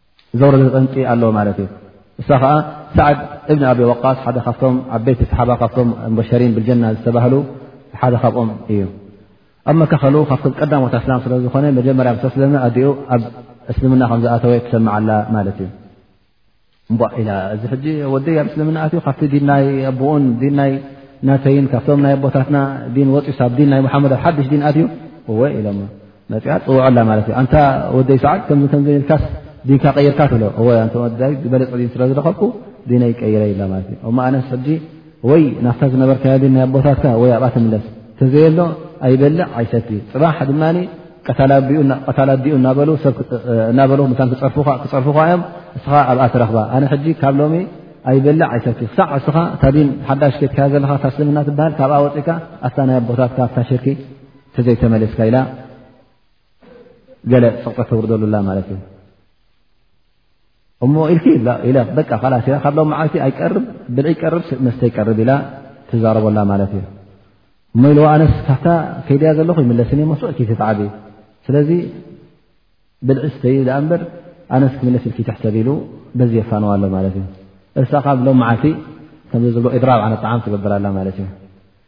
ዘውረደ ጠንቂ ኣሎ ማለት እዩ እሳ ከዓ ሳዕድ እብኒ ኣብ ወቃስ ሓደ ካብቶም ዓበይቲ ሰሓባ ካብቶም በሸሪን ብልጀና ዝተባህሉ ሓደ ካብኦም እዩ ኣብ መካኸሉ ካብቶም ቀዳሞት ኣስላም ስለ ዝኾነ መጀመርያ ምስ ኣስለመ ኣዲኡ ኣብ እስልምና ከም ዝኣተወ ትሰምዓላ ማለት እዩ እባ ኢላ እዚ ሕጂ ወዲ ኣብ እስልምና ኣትዩ ካብቲ ዲን ናይ ኣቦኡን ዲን ናይ ናተይን ካብቶም ናይ ኣቦታትና ዲን ወፂ ሳብ ዲን ናይ መሓመድ ኣብ ሓድሽ ዲን ኣትዩ እወ ኢሎሞ መፅኣ ፅውዖ ኣላ ማለት እዩ ኣንታ ወደይ ሰዓድ ከምዚ ከምዘ ኢልካስ ዲንካ ቀይርካ ትሎ እወ ኣንተ ወደይ ዝበለፀ ዲን ስለ ዝረኸብኩ ዲነይ ቀይረ ኢላ ማለት እዩ እሞ ኣነስ ሕጂ ወይ ናፍታ ዝነበርካዮ ዲን ናይ ኣቦታትካ ወይ ኣብኣ ትምለስ ተዘየሎ ኣይበልዕ ኣይሰቲ ፅባሕ ድማ ቀታላ ኣዲኡ እናበሉ እናበሉ ምሳን ክፀርፉኻ እዮም እስኻ ኣብኣ ትረኽባ ኣነ ሕጂ ካብ ሎሚ ኣይበልዕ ኣይሰቲ ክሳዕ እስኻ እታ ዲን ሓዳሽ ኬትካዮ ዘለኻ እታ ስልምና ትበሃል ካብኣ ወፅእካ ኣታ ናይ ኣቦታትካ ኣታ ሽርኪ ተዘይተመለስካ ኢላ ገለ ፅቕጠ ተውርደሉላ ማለት እዩ እሞ ኢልኪ በቃ ካላስ ኢ ካብሎም መዓልቲ ኣይቀርብ ብልዒ ቀርብ መስተ ይቀርብ ኢላ ትዛረበላ ማለት እዩ እሞ ኢልዋ ኣነስ ካብታ ከይድያ ዘለኹ ይምለስኒ መስኡኪ ትትዓብ ስለዚ ብልዒ ስተይ ኣ እምበር ኣነስ ክምለስ ኢልኪ ትሕሰብ ኢሉ በዚ የፋንዋ ኣሎ ማለት እዩ እሳ ካብሎም መዓልቲ ከምዚ ዝብ ኢድራብ ዓነ ጣዓም ትገብርላ ማለት እዩ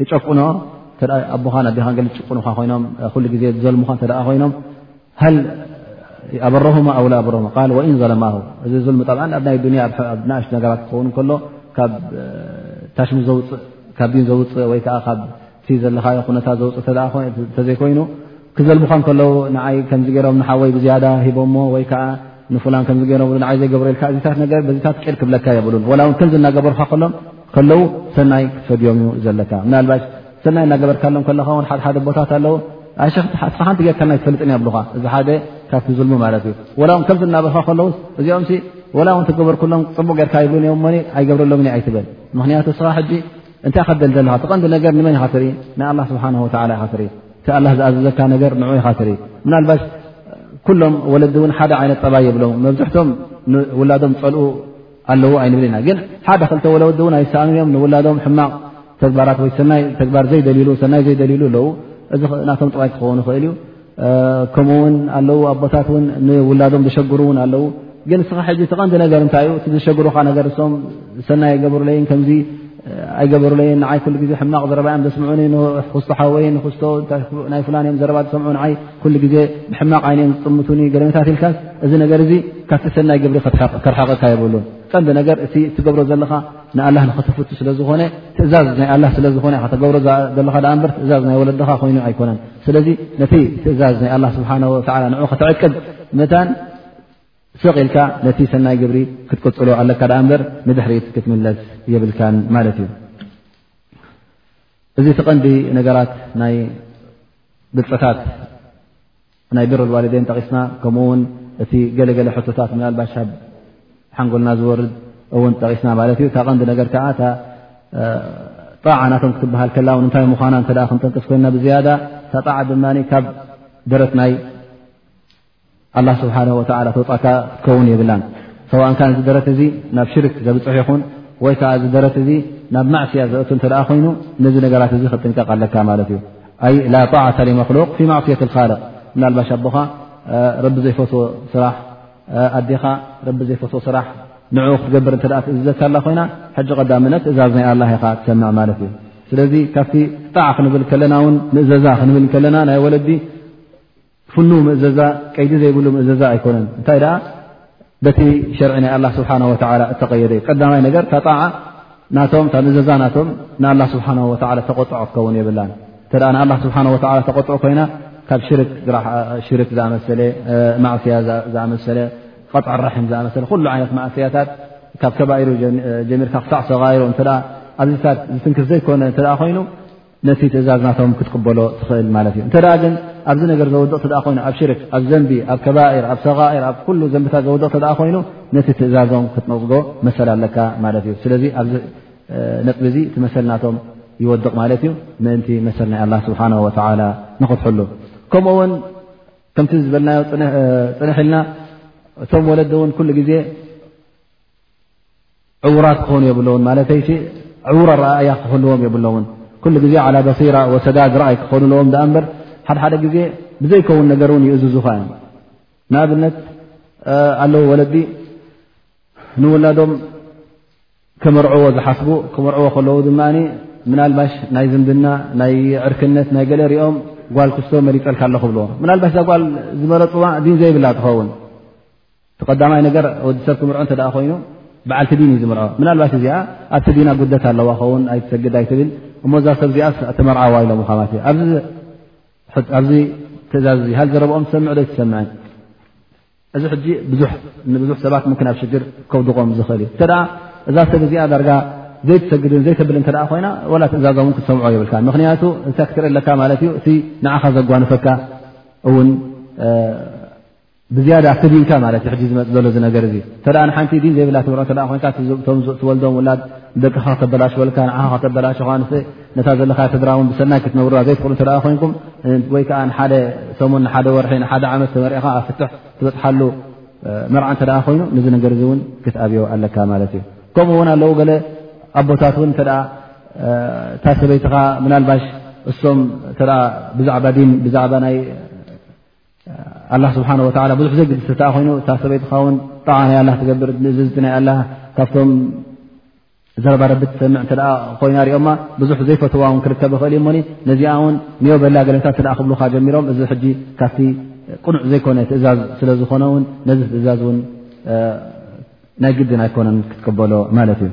ተጨቁኖ ኣቦኻን ኣዴኻን ገ ጭቁኑኻ ኮይኖም ኩሉ ግዜ ዘልሙኻ እተ ኮይኖም ሃል ኣበረሁ ኣውላ ኣበረ ል ወኢን ዘለማ እዚ ልሚ ጣብ ኣብ ናይ ዱንያ ኣብ ናእሽ ነገራት ክኸውን ከሎ ካብ ታሽሚ ዘውፅእ ካብ ዲን ዘውፅእ ወይ ከዓ ካብቲ ዘለኻዮ ኩነታት ዘውፅእ እተዘይኮይኑ ክዘልሙኻ ከለዉ ንዓይ ከምዚ ገሮም ንሓወይ ብዝያዳ ሂቦሞ ወይ ከዓ ንፍላን ከምዚ ገሮም ንዓይ ዘይገብረልካ እዚታት ነገር በዚታት ቅር ክብለካ የብሉን ወላ እውን ከምዚ እናገበርካ ከሎም ከለዉ ሰናይ ክትፈድዮም እዩ ዘለካ ምናልባሽ ሰናይ እናገበርካሎም ከለካ ውን ሓሓደ ቦታት ኣለዉ ኣይሸክትሓስኻ ሓንቲ ጌርካና ይትፈልጥን የብልኻ እዚ ሓደ ካብቲ ዝልሙ ማለት እዩ ወላ ውን ከምዚ እናበልካ ከለዉ እዚኦም ወላ ውን ትገበርኩሎም ፅቡቅ ጌርካ ይብሉን እዮም ሞ ኣይገብረሎም ኒ ኣይትበል ምክንያቱ እስኻ ሕጂ እንታይ ከደል ዘለካ ትቐንዲ ነገር ንመን ኢካ ትርኢ ንኣላ ስብሓን ወላ ኢካ ትርኢ እቲ ኣላ ዝኣዘዘካ ነገር ንዑ ኢኻ ትርኢ ምናልባሽ ኩሎም ወለዲ እውን ሓደ ዓይነት ጠባይ የብሎም መብዝሕቶም ንውላዶም ፀልኡ ኣለዎ ኣይንብል ኢና ግን ሓደ ክልተ ወለወዲ እውን ኣይሰኣኑ እዮም ንውላዶም ሕማቕ ተግባራት ወይ ሰናይ ተግባር ዘይደልሉ ሰናይ ዘይደልሉ ኣለዉ እዚ ናቶም ጥባይ ክኸውን ይኽእል እዩ ከምኡ ውን ኣለዉ ኣቦታት ውን ንውላዶም ዘሸግሩ እውን ኣለዉ ግን እስኻ ሕጂ ተቐንዲ ነገር እንታይ እዩ እቲ ዝሸግሩኻ ነገር እሶም ሰናይ ኣይገበሩለይን ከምዚ ኣይገበሩለይን ንዓይ ኩሉ ግዜ ሕማቕ ዘረባ እዮም ዘስምዑኒ ንክስቶ ሓወይ ንክስቶ ናይ ፍላን እዮም ዘረባ ዝሰምዑ ንዓይ ኩሉ ግዜ ብሕማቕ ዓይነ እዮም ዝጥምቱኒ ገለመታት ኢልካ እዚ ነገር እዚ ካብቲ ሰናይ ግብሪ ከርሓቐካ የብሉን ቀንዲ ነገር እቲ እትገብሮ ዘለኻ ንኣላህ ንኸተፍቱ ስለ ዝኾነ ትእዛዝ ናይ ኣላ ስለ ዝኾነ ካ ተገብሮ ዘለኻ ዳኣ እምበር ትእዛዝ ናይ ወለድኻ ኮይኑ ኣይኮነን ስለዚ ነቲ ትእዛዝ ናይ ኣላ ስብሓን ወላ ንዑ ከተዕቅብ መታን ስቕ ኢልካ ነቲ ሰናይ ግብሪ ክትቅፅሎ ኣለካ ኣ እበር ንድሕሪት ክትምለስ የብልካን ማለት እዩ እዚ ተቐንዲ ነገራት ናይ ብፅታት ናይ ብር ዋልደን ጠቂስና ከምኡውን እቲ ገለገለ ሕቶታት ምናልባሽ ብ ሓንጎልና ዝወርድ እውን ጠቂስና ማለት እዩ እታ ቀንዲ ነገር ከዓ እታ ጣዓ ናቶም ክትበሃል ከላ ውን እንታይ ምዃና እተ ክንጠንቅስ ኮይና ብዝያዳ እታ ጣዓ ድማ ካብ ደረት ናይ ኣላ ስብሓን ወላ ተውፃእካ ክትከውን የብላን ሰዋእን ከ እዚ ደረት እዚ ናብ ሽርክ ዘብፅሕ ይኹን ወይ ከዓ እዚ ደረት እዚ ናብ ማዕስያ ዘእቱ እተ ኮይኑ ነዚ ነገራት እዚ ክጥንቀቕ ኣለካ ማለት እዩ ኣይ ላ ጣዓተ መክሉቅ ፊ ማዕስየት ልካልቅ ምናልባሽ ኣቦኻ ረቢ ዘይፈትዎ ስራሕ ኣዴኻ ረቢ ዘይፈትዎ ስራሕ ንኡ ክትገብር እተ ትእዘካ ኣላ ኮይና ሕጂ ቀዳምነት ትእዛዝ ናይ ኣላ ኢኻ ትሰምዕ ማለት እዩ ስለዚ ካብቲ ጣዕ ክንብል ከለና ውን ንእዘዛ ክንብል ከለና ናይ ወለዲ ፍኑው ምእዘዛ ቀይዲ ዘይብሉ ምእዘዛ ኣይኮነን እንታይ ደኣ በቲ ሸርዒ ናይ ኣላ ስብሓን ወላ እተቐየደ እዩ ቀዳማይ ነገር እታ ጣዓ ናቶም እታ ምእዘዛ ናቶም ንኣላ ስብሓን ወላ ተቆጥዖ ክትከውን የብላን እተ ንኣላ ስብሓ ወ ተቆጥዑ ኮይና ካብ ሽርክ ዝኣመሰለ ማዕስያ ዝኣመሰለ ቐጥዕ ርሒም ዝኣመሰለ ኩሉ ዓይነት ማእስያታት ካብ ከባይሩ ጀሚርካ ክሳዕ ሰጋይሮ እተ ኣብዚታት ዝትንክፍ ዘይኮነ እተ ኮይኑ ነቲ ትእዛዝ ናቶም ክትቅበሎ ትኽእል ማለት እዩ እንተ ግን ኣብዚ ነገር ዘወድቕ ተ ኮይኑ ኣብ ሽርክ ኣብ ዘንቢ ኣብ ከባር ኣብ ሰጋር ኣብ ኩሉ ዘንብታት ዘወድቕ ተ ኮይኑ ነቲ ትእዛዞም ክትነፅጎ መሰል ኣለካ ማለት እዩ ስለዚ ኣዚ ነጥቢ እዚ እቲ መሰል ናቶም ይወድቕ ማለት እዩ ምእንቲ መሰል ናይ ኣላ ስብሓን ወተላ ንኽትሕሉ ከምኡ ውን ከምቲ ዝበልናዮ ፅንሕ ኢልና እቶም ወለዲ እውን ኩሉ ግዜ ዕዉራት ክኾኑ የብለውን ማለተይሲ ዕዉር ኣረኣእያ ክህልዎም የብለውን ኩሉ ግዜ ዓላ በሲራ ወሰዳድ ረኣይ ክኾኑ ኣለዎም ዳኣ እምበር ሓደሓደ ግዜ ብዘይከውን ነገር እውን ይእዝዙኻ እዮም ንኣብነት ኣለዉ ወለዲ ንውላዶም ክምርዕዎ ዝሓስቡ ክምርዕዎ ከለዉ ድማ ምናልባሽ ናይ ዝምድና ናይ ዕርክነት ናይ ገለ ሪኦም ጓል ክስቶ መሪፀልካ ኣሎ ክብልዎ ምናልባሽ እዛ ጓል ዝመረፅዋ ዲን ዘይብላ ትኸውን እቲ ቀዳማይ ነገር ወዲ ሰብ ክምርዖ እተ ኮይኑ በዓልቲ ዲን እዩ ዝምርዖ ምናልባት እዚኣ ኣብቲ ዲና ጉደት ኣለዋ ኸውን ኣይትሰግድ ኣይትብል እሞ እዛ ሰብ ዚኣ ተመርዓዋ ኢሎም ኻማት እዩ ኣብዚ ትእዛዝ እዚ ሃል ዘረብኦም ትሰምዕ ዶ ኣይትሰምዐን እዚ ሕጂ ንብዙሕ ሰባት ምክን ኣብ ሽግር ከውድቖም ዝኽእል እዩ እተ እዛ ሰብ እዚኣ ዳርጋ ዘይትሰግድን ዘይተብል እተ ኮይና ወላ ትእዛዞም ን ክትሰምዖ ይብልካ ምክንያቱ እታ ክትርኢ ኣለካ ማለት እዩ እቲ ንዓኻ ዘጓንፈካ እውን ብዝያዳ ከዲንካ ማለት ዩ ሕጂ ዝመፅ ዘሎ ዚ ነገር እዚ እተ ንሓንቲ ዲን ዘይብላ ትምር እተ ኮንካ ቶም ትወልዶም ውላድ ንደቅኻ ክተበላሽወልካ ንዓኻ ክተበላሽኻ ነታ ዘለካ ስድራ ውን ብሰናይ ክትነብሩ ዘይትኽእሉ እተ ኮይንኩም ወይ ከዓ ንሓደ ሰሙን ንሓደ ወርሒ ንሓደ ዓመት ተመሪዕኻ ኣብ ፍትሕ ትበፅሓሉ መርዓ እተ ኮይኑ ንዚ ነገር እዚ እውን ክትኣብዮ ኣለካ ማለት እዩ ከምኡ ውን ኣለዉ ገለ ኣቦታት እውን እተ እታ ሰበይትኻ ምናልባሽ እሶም እተ ብዛዕባ ዲን ብዛዕባ ናይ ኣላ ስብሓን ወላ ብዙሕ ዘግድስ ተኣ ኮይኑ እታ ሰበይትኻ ውን ጣዓ ናይ ኣላ ትገብር ንእዝዝቲ ናይ ኣላ ካብቶም ዘረባ ረቢ ትሰምዕ እተ ኮይና ሪኦማ ብዙሕ ዘይፈትዋ ውን ክርከብ ይኽእል እዩሞ ነዚኣ ውን ንዮ በላ ገለታት ተ ክብልካ ጀሚሮም እዚ ሕጂ ካብቲ ቅኑዕ ዘይኮነ ትእዛዝ ስለ ዝኾነ ውን ነዚ ትእዛዝ ውን ናይ ግድን ኣይኮነን ክትቅበሎ ማለት እዩ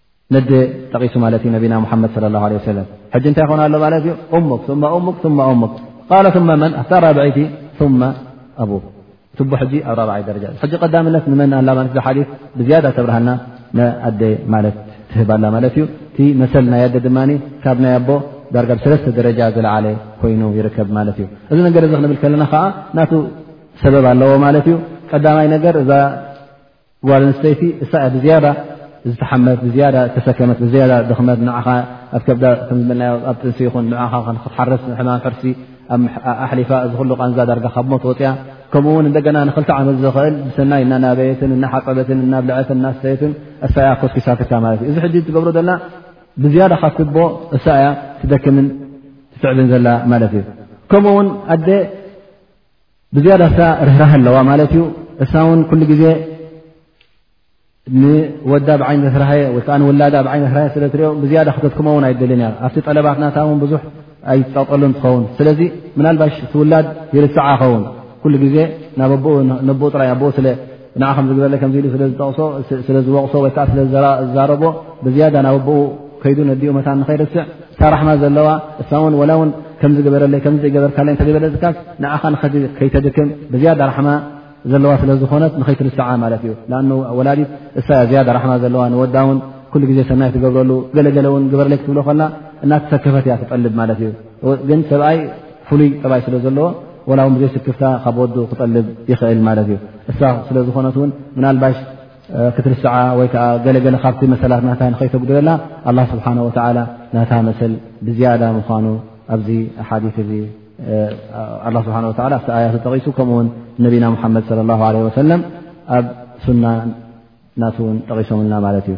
ነደ ጠቂሱ ማለት እዩ ነቢና ሙሓመድ ለ ላ ለ ሰለም ሕጂ እንታይ ይኮን ኣሎ ማለት እዩ እሙክ እሙክ እሙክ ቃል ث መን ኣፍታ ራብዐይቲ ث ኣቡ ትቦ ሕጂ ኣብ ራብዓይ ደረጃ ሕጂ ቀዳምነት ንመን ኣላ ማለት ሓዲ ብዝያዳ ተብርሃና ንኣደ ማለት ትህብ ኣላ ማለት እዩ እቲ መሰል ናይ ኣደ ድማ ካብ ናይ ኣቦ ዳርጋ ብሰለስተ ደረጃ ዝለዓለ ኮይኑ ይርከብ ማለት እዩ እዚ ነገር እዚ ክንብል ከለና ከዓ ናቱ ሰበብ ኣለዎ ማለት እዩ ቀዳማይ ነገር እዛ ጓል ኣንስተይቲ እሳ እያ ብዝያዳ ዝተሓመት ብዝያዳ ተሰከመት ብዝያዳ ድኽመት ንዓኻ ኣብ ከብዳ ከምዝመልናዮ ኣብ ጥንሲ ይኹን ንኻ ክትሓርስ ሕማም ሕርሲ ኣኣሕሊፋ እዚ ኩሉ ቃንዛ ዳርጋ ካብ ሞት ወፅያ ከምኡ እውን እንደገና ንክልተ ዓመት ዘኽእል ብሰናይ እናናበየትን እናሓፀበትን እናብልዐትን እናስተየትን እሳያ ኮስኪሳትካ ማለት እዩ እዚ ሕጂ ትገብሮ ዘላ ብዝያዳ ካብ ትቦ እሳ እያ ትደክምን ትትዕብን ዘላ ማለት እዩ ከምኡ ውን ኣደ ብዝያዳ እሳ ርህራህ ኣለዋ ማለት እዩ እሳ ውን ኩሉ ግዜ ንወዳ ብዓይነት ራሃየ ወይከዓ ንውላዳ ብዓይነት ራሃየ ስለ ትሪኦ ብዝያዳ ክተትክሞ ውን ኣይደልን እያ ኣብቲ ጠለባት ናታ ውን ብዙሕ ኣይትጠቕጠሉን ትኸውን ስለዚ ምናልባሽ ትውላድ ይርስዓ ኸውን ኩሉ ግዜ ናብ ኣኡ ነብኡ ጥራይ ኣኡ ስለ ንዓ ከምዚ ግበለ ከምዚ ኢሉ ስለዝጠቕሶ ስለዝወቕሶ ወይ ከዓ ስለዝዛረቦ ብዝያዳ ናብ ኣቦኡ ከይዱ ነዲኡ መታን ንኸይርስዕ እታ ራሕማ ዘለዋ እሳ እውን ወላ እውን ከምዚ ግበረለይ ከምዚ ዘይገበርካለይ እንተዘይበለፅካስ ንዓኻ ንኸዲ ከይተድክም ብዝያዳ ራሕማ ዘለዋ ስለ ዝኾነት ንኸይትርስዓ ማለት እዩ ንኣኑ ወላዲት እሳ ዝያዳ ራሕማ ዘለዋ ንወዳ እውን ኩሉ ግዜ ሰናይ ትገብረሉ ገለገለ እውን ግበረለይ ክትብሎ ከላ እናተሰከፈት እያ ትጠልብ ማለት እዩ ግን ሰብኣይ ፍሉይ ጠባይ ስለ ዘለዎ ወላ ውን ብዘይ ስክፍታ ካብ ወዱ ክጠልብ ይኽእል ማለት እዩ እሳ ስለ ዝኾነት ውን ምናልባሽ ክትርስዓ ወይ ከዓ ገለገለ ካብቲ መሰላት ናታ ንኸይተጉድለላ ኣላ ስብሓን ወላ ናታ መሰል ብዝያዳ ምኳኑ ኣብዚ ሓዲ እዚ ኣ ስብሓ ወ ኣብቲ ኣያ ተጠቂሱ ከምኡውን ነቢና ሙሓመድ ለ ላ ለ ወሰለም ኣብ ሱና ናትውን ጠቂሶምልና ማለት እዩ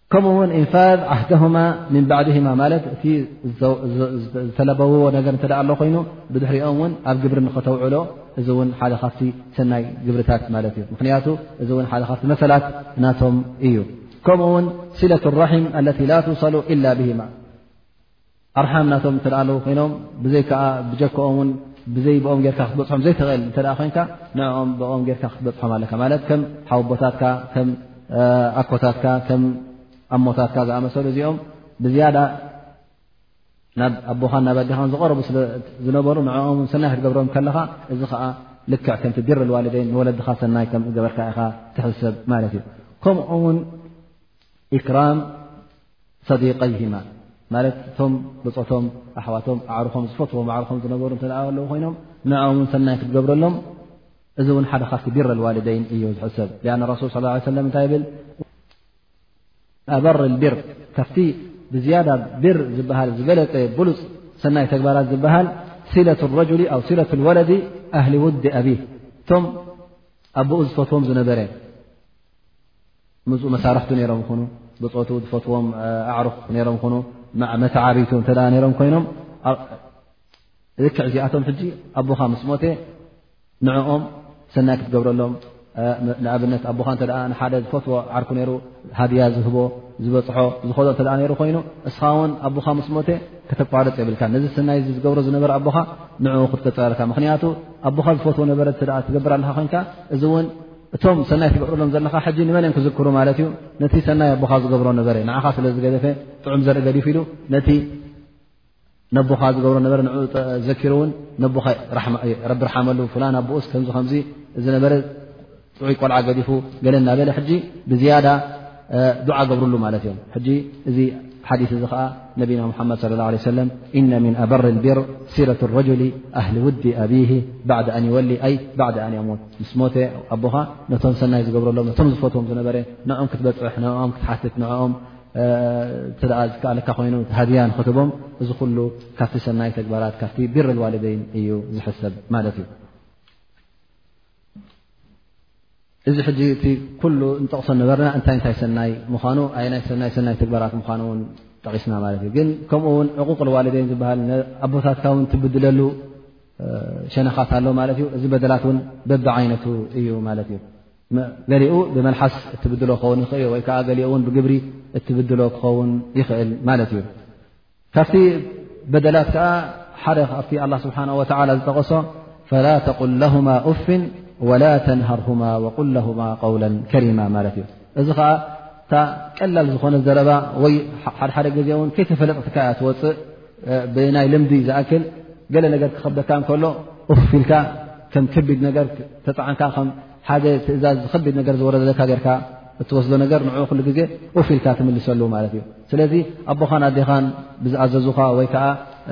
ከምኡ ውን ኢንፋዝ ዓህደማ ምን ባዕድማ ማለት እቲ ዝተለበብዎ ነገር እተ ኣሎ ኮይኑ ብድሕሪኦም ውን ኣብ ግብሪ ንኸተውዕሎ እዚ ውን ሓደ ካብቲ ሰናይ ግብርታት ማለት እዩ ምክንያቱ እዚ ን ሓደ ካብቲ መሰላት ናቶም እዩ ከምኡ ውን ሲለት ራሒም ለ ላ ትውሰሉ ኢላ ብሂማ ኣርሓም ናቶም እተ ኣለዉ ኮይኖም ብዘይ ከዓ ብጀክኦም ውን ብዘይ ብኦም ጌርካ ክትበፅሖም ዘይትኽእል እተ ኮይንካ ንኦም ብኦም ጌርካ ክትበፅሖም ኣለካ ማለት ከም ሓወቦታትካ ከም ኣኮታትካ ከም ኣሞታትካ ዝኣመሰሉ እዚኦም ብዝያዳ ናብ ኣቦኻን ናብ ኣዴኻን ዝቐረቡ ስለዝነበሩ ንኦም ሰናይ ክትገብሮም ከለኻ እዚ ከዓ ልክዕ ከምቲ ቢር ልዋልደይን ንወለድኻ ሰናይ ከም ገበርካ ኢኻ ትሕሰብ ማለት እዩ ከምኡ ውን ኢክራም ሰዲቀይሂማ ማለት እቶም ብፆቶም ኣሕዋቶም ኣዕርኾም ዝፈትዎም ኣዕርኾም ዝነበሩ እተ ኣለዉ ኮይኖም ንኦም ውን ሰናይ ክትገብረሎም እዚ እውን ሓደ ካብቲ ቢረ ልዋልደይን እዩ ዝሕሰብ ኣን ረሱል ስ ሰለ እንታይ ይብል ኣበር ቢር ካብቲ ብዝያዳ ቢር ዝበሃል ዝበለፀ ብሉፅ ሰናይ ተግባራት ዝበሃል ሲለት ረጅሊ ኣ ሲለት ወለዲ ኣህሊ ውዲ ኣብህ እቶም ኣቦኡ ዝፈትዎም ዝነበረ ምዝኡ መሳርሕቱ ነይሮም ይኹኑ ብፆቱ ዝፈትዎም ኣዕሩኽ ነይሮም ይኹኑ መተዓብይቱ እተ ነይሮም ኮይኖም ልክዕ እዚኣቶም ሕጂ ኣቦኻ ምስ ሞተ ንዕኦም ሰናይ ክትገብረሎም ንኣብነት ኣቦኻ እተ ንሓደ ዝፈትዎ ዓርኩ ነይሩ ሃድያ ዝህቦ ዝበፅሖ ዝኸዶ እተ ነይሩ ኮይኑ እስኻ ውን ኣቦኻ ምስ ሞተ ከተቋርፅ የብልካ ነዚ ሰናይ ዝገብሮ ዝነበረ ኣቦኻ ንኡ ክትቀፅረልካ ምክንያቱ ኣቦኻ ዝፈትዎ ነበረ ትገብር ኣለካ ኮይንካ እዚ እውን እቶም ሰናይ ትገብረሎም ዘለኻ ሕጂ ንመን እዮም ክዝክሩ ማለት እዩ ነቲ ሰናይ ኣቦኻ ዝገብሮ ነበረ ንዓኻ ስለ ዝገደፈ ጥዑም ዘርኢ ገዲፉ ኢሉ ነቲ ነቦኻ ዝገብሮ ነበረ ን ዘኪሩ እውን ነቦኻ ረቢ ርሓመሉ ፍላን ኣቦኡስ ከምዚ ከምዚ እዚ ነበረ ጥዑይ ቆልዓ ገዲፉ ገለ እናበለ ሕጂ ብዝያዳ ዱዓ ገብርሉ ማለት እዮም ሕጂ እዚ ሓዲ እዚ ከዓ ነቢና ሙሓመድ صለ ላه ሰለ እነ ምን ኣበር ቢር ሲረት ረጅሊ ኣህሊ ውዲ ኣብሂ ባዕ ኣን ይወሊ ኣይ ባዕ ኣን ኣሞት ምስ ሞተ ኣቦኻ ነቶም ሰናይ ዝገብረሎም ነቶም ዝፈትዎም ዝነበረ ንኦም ክትበፅሕ ንኦም ክትሓትት ንኦም እ ዝከኣለካ ኮይኑ ሃድያ ንክትቦም እዚ ኩሉ ካብቲ ሰናይ ተግባራት ካብቲ ቢር ልዋልደይን እዩ ዝሕሰብ ማለት እዩ እዚ ሕጂ እቲ ኩሉ ንጠቕሶ ነበርና እንታይ እንታይ ሰናይ ምኳኑ ኣየናይ ሰናይ ሰናይ ትግበራት ምኳኑ እውን ጠቒስና ማለት እዩ ግን ከምኡ ውን ዕቁቅ ልዋልደይን ዝበሃል ኣቦታትካ ውን ትብድለሉ ሸነኻት ኣሎ ማለት እዩ እዚ በደላት እውን በቢ ዓይነቱ እዩ ማለት እዩ ገሊኡ ብመልሓስ እትብድሎ ክኸውን ይኽእል እዩ ወይ ከዓ ገሊኡ እውን ብግብሪ እትብድሎ ክኸውን ይኽእል ማለት እዩ ካብቲ በደላት ከዓ ሓደ ኣብቲ ኣላ ስብሓን ወተላ ዝጠቐሶ ፈላ ተቁል ለሁማ ኡፍን ወላ ተንሃርሁማ ወቁል ለሁማ ቀውለ ከሪማ ማለት እዩ እዚ ከዓ እታ ቀላል ዝኾነ ዘረባ ወይ ሓደሓደ ግዜ እውን ከይተፈለጥትካ እያ ትወፅእ ብናይ ልምዲ ዝኣክል ገለ ነገር ክከብደካ እንከሎ ኡፍ ኢልካ ከም ከቢድ ነገር ተፃዕንካ ከም ሓደ ትእዛዝ ዝከቢድ ነገር ዝወረደለካ ጌርካ እትወስዶ ነገር ንዕ ኩሉ ግዜ ኡፍ ኢልካ ትምልሰሉ ማለት እዩ ስለዚ ኣቦኻን ኣዴኻን ብዝኣዘዙኻ ወይ ከዓ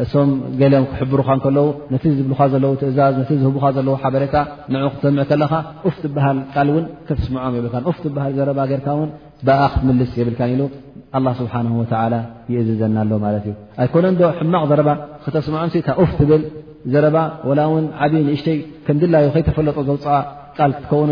እሶም ገለም ክሕብሩኻ ከለዉ ነቲ ዝብልካ ዘለዉ ትእዛዝ ነቲ ዝህቡካ ዘለዉ ሓበሬታ ን ክትሰምዕ ከለኻ ኡፍ ትበሃል ቃል እውን ክትስምዖም የብልካ ኡፍ ትበሃል ዘረባ ገርካ ውን ብኣ ክትምልስ የብልካ ኢሉ ኣላ ስብሓን ወተላ ይእዝዘና ኣሎ ማለት እዩ ኣይኮነ ዶ ሕማቕ ዘረባ ክተስምዖም እታ ኡፍ ትብል ዘረባ ወላ እውን ዓብዪ ንእሽተይ ከምድላዩ ከይተፈለጦ ዘውፅኣ ቃል ክትከውን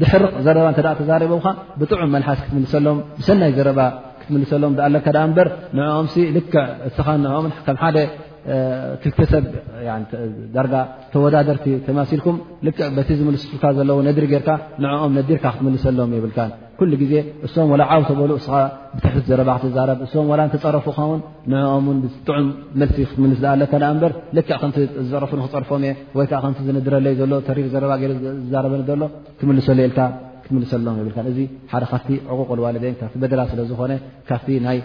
ድሕርቕ ዘረባ እተ ተዛረብኻ ብጥዑም መልሓስ ክትምልሰሎም ብሰናይ ዘረባ ክትምልሰሎም ኣለካ ኣ እበር ንኦም ልክዕ እስኻ ንኦም ከም ሓደ ክልተሰብ ዳርጋ ተወዳደርቲ ተማሲልኩም ልክዕ በቲ ዝምልስልካ ዘለዎ ነድሪ ጌርካ ንኦም ነዲርካ ክትምልሰሎም የብልካ ኩሉ ግዜ እሶም ወላ ዓው ተበሉ እስኻ ብትሕት ዘረባ ክትዛረብ እሶም ላ እተፀረፉኻ ውን ንኦም ውን ብጥዑም መልሲ ክትምልስ ዝኣ ኣለካ ኣ እምበር ልክዕ ከምቲ ዝፀረፉ ንክፀርፎም እየ ወይ ከዓ ከምቲ ዝንድረለይ ዘሎ ተሪር ዘረባ ገይሩ ዝዛረበኒ ዘሎ ትምልሰሉ የልካ ክትምልሰሎም የብልካ እዚ ሓደ ካብቲ ዕቁቁል ዋልደይን ካብቲ በደላ ስለ ዝኾነ ካብቲ ናይ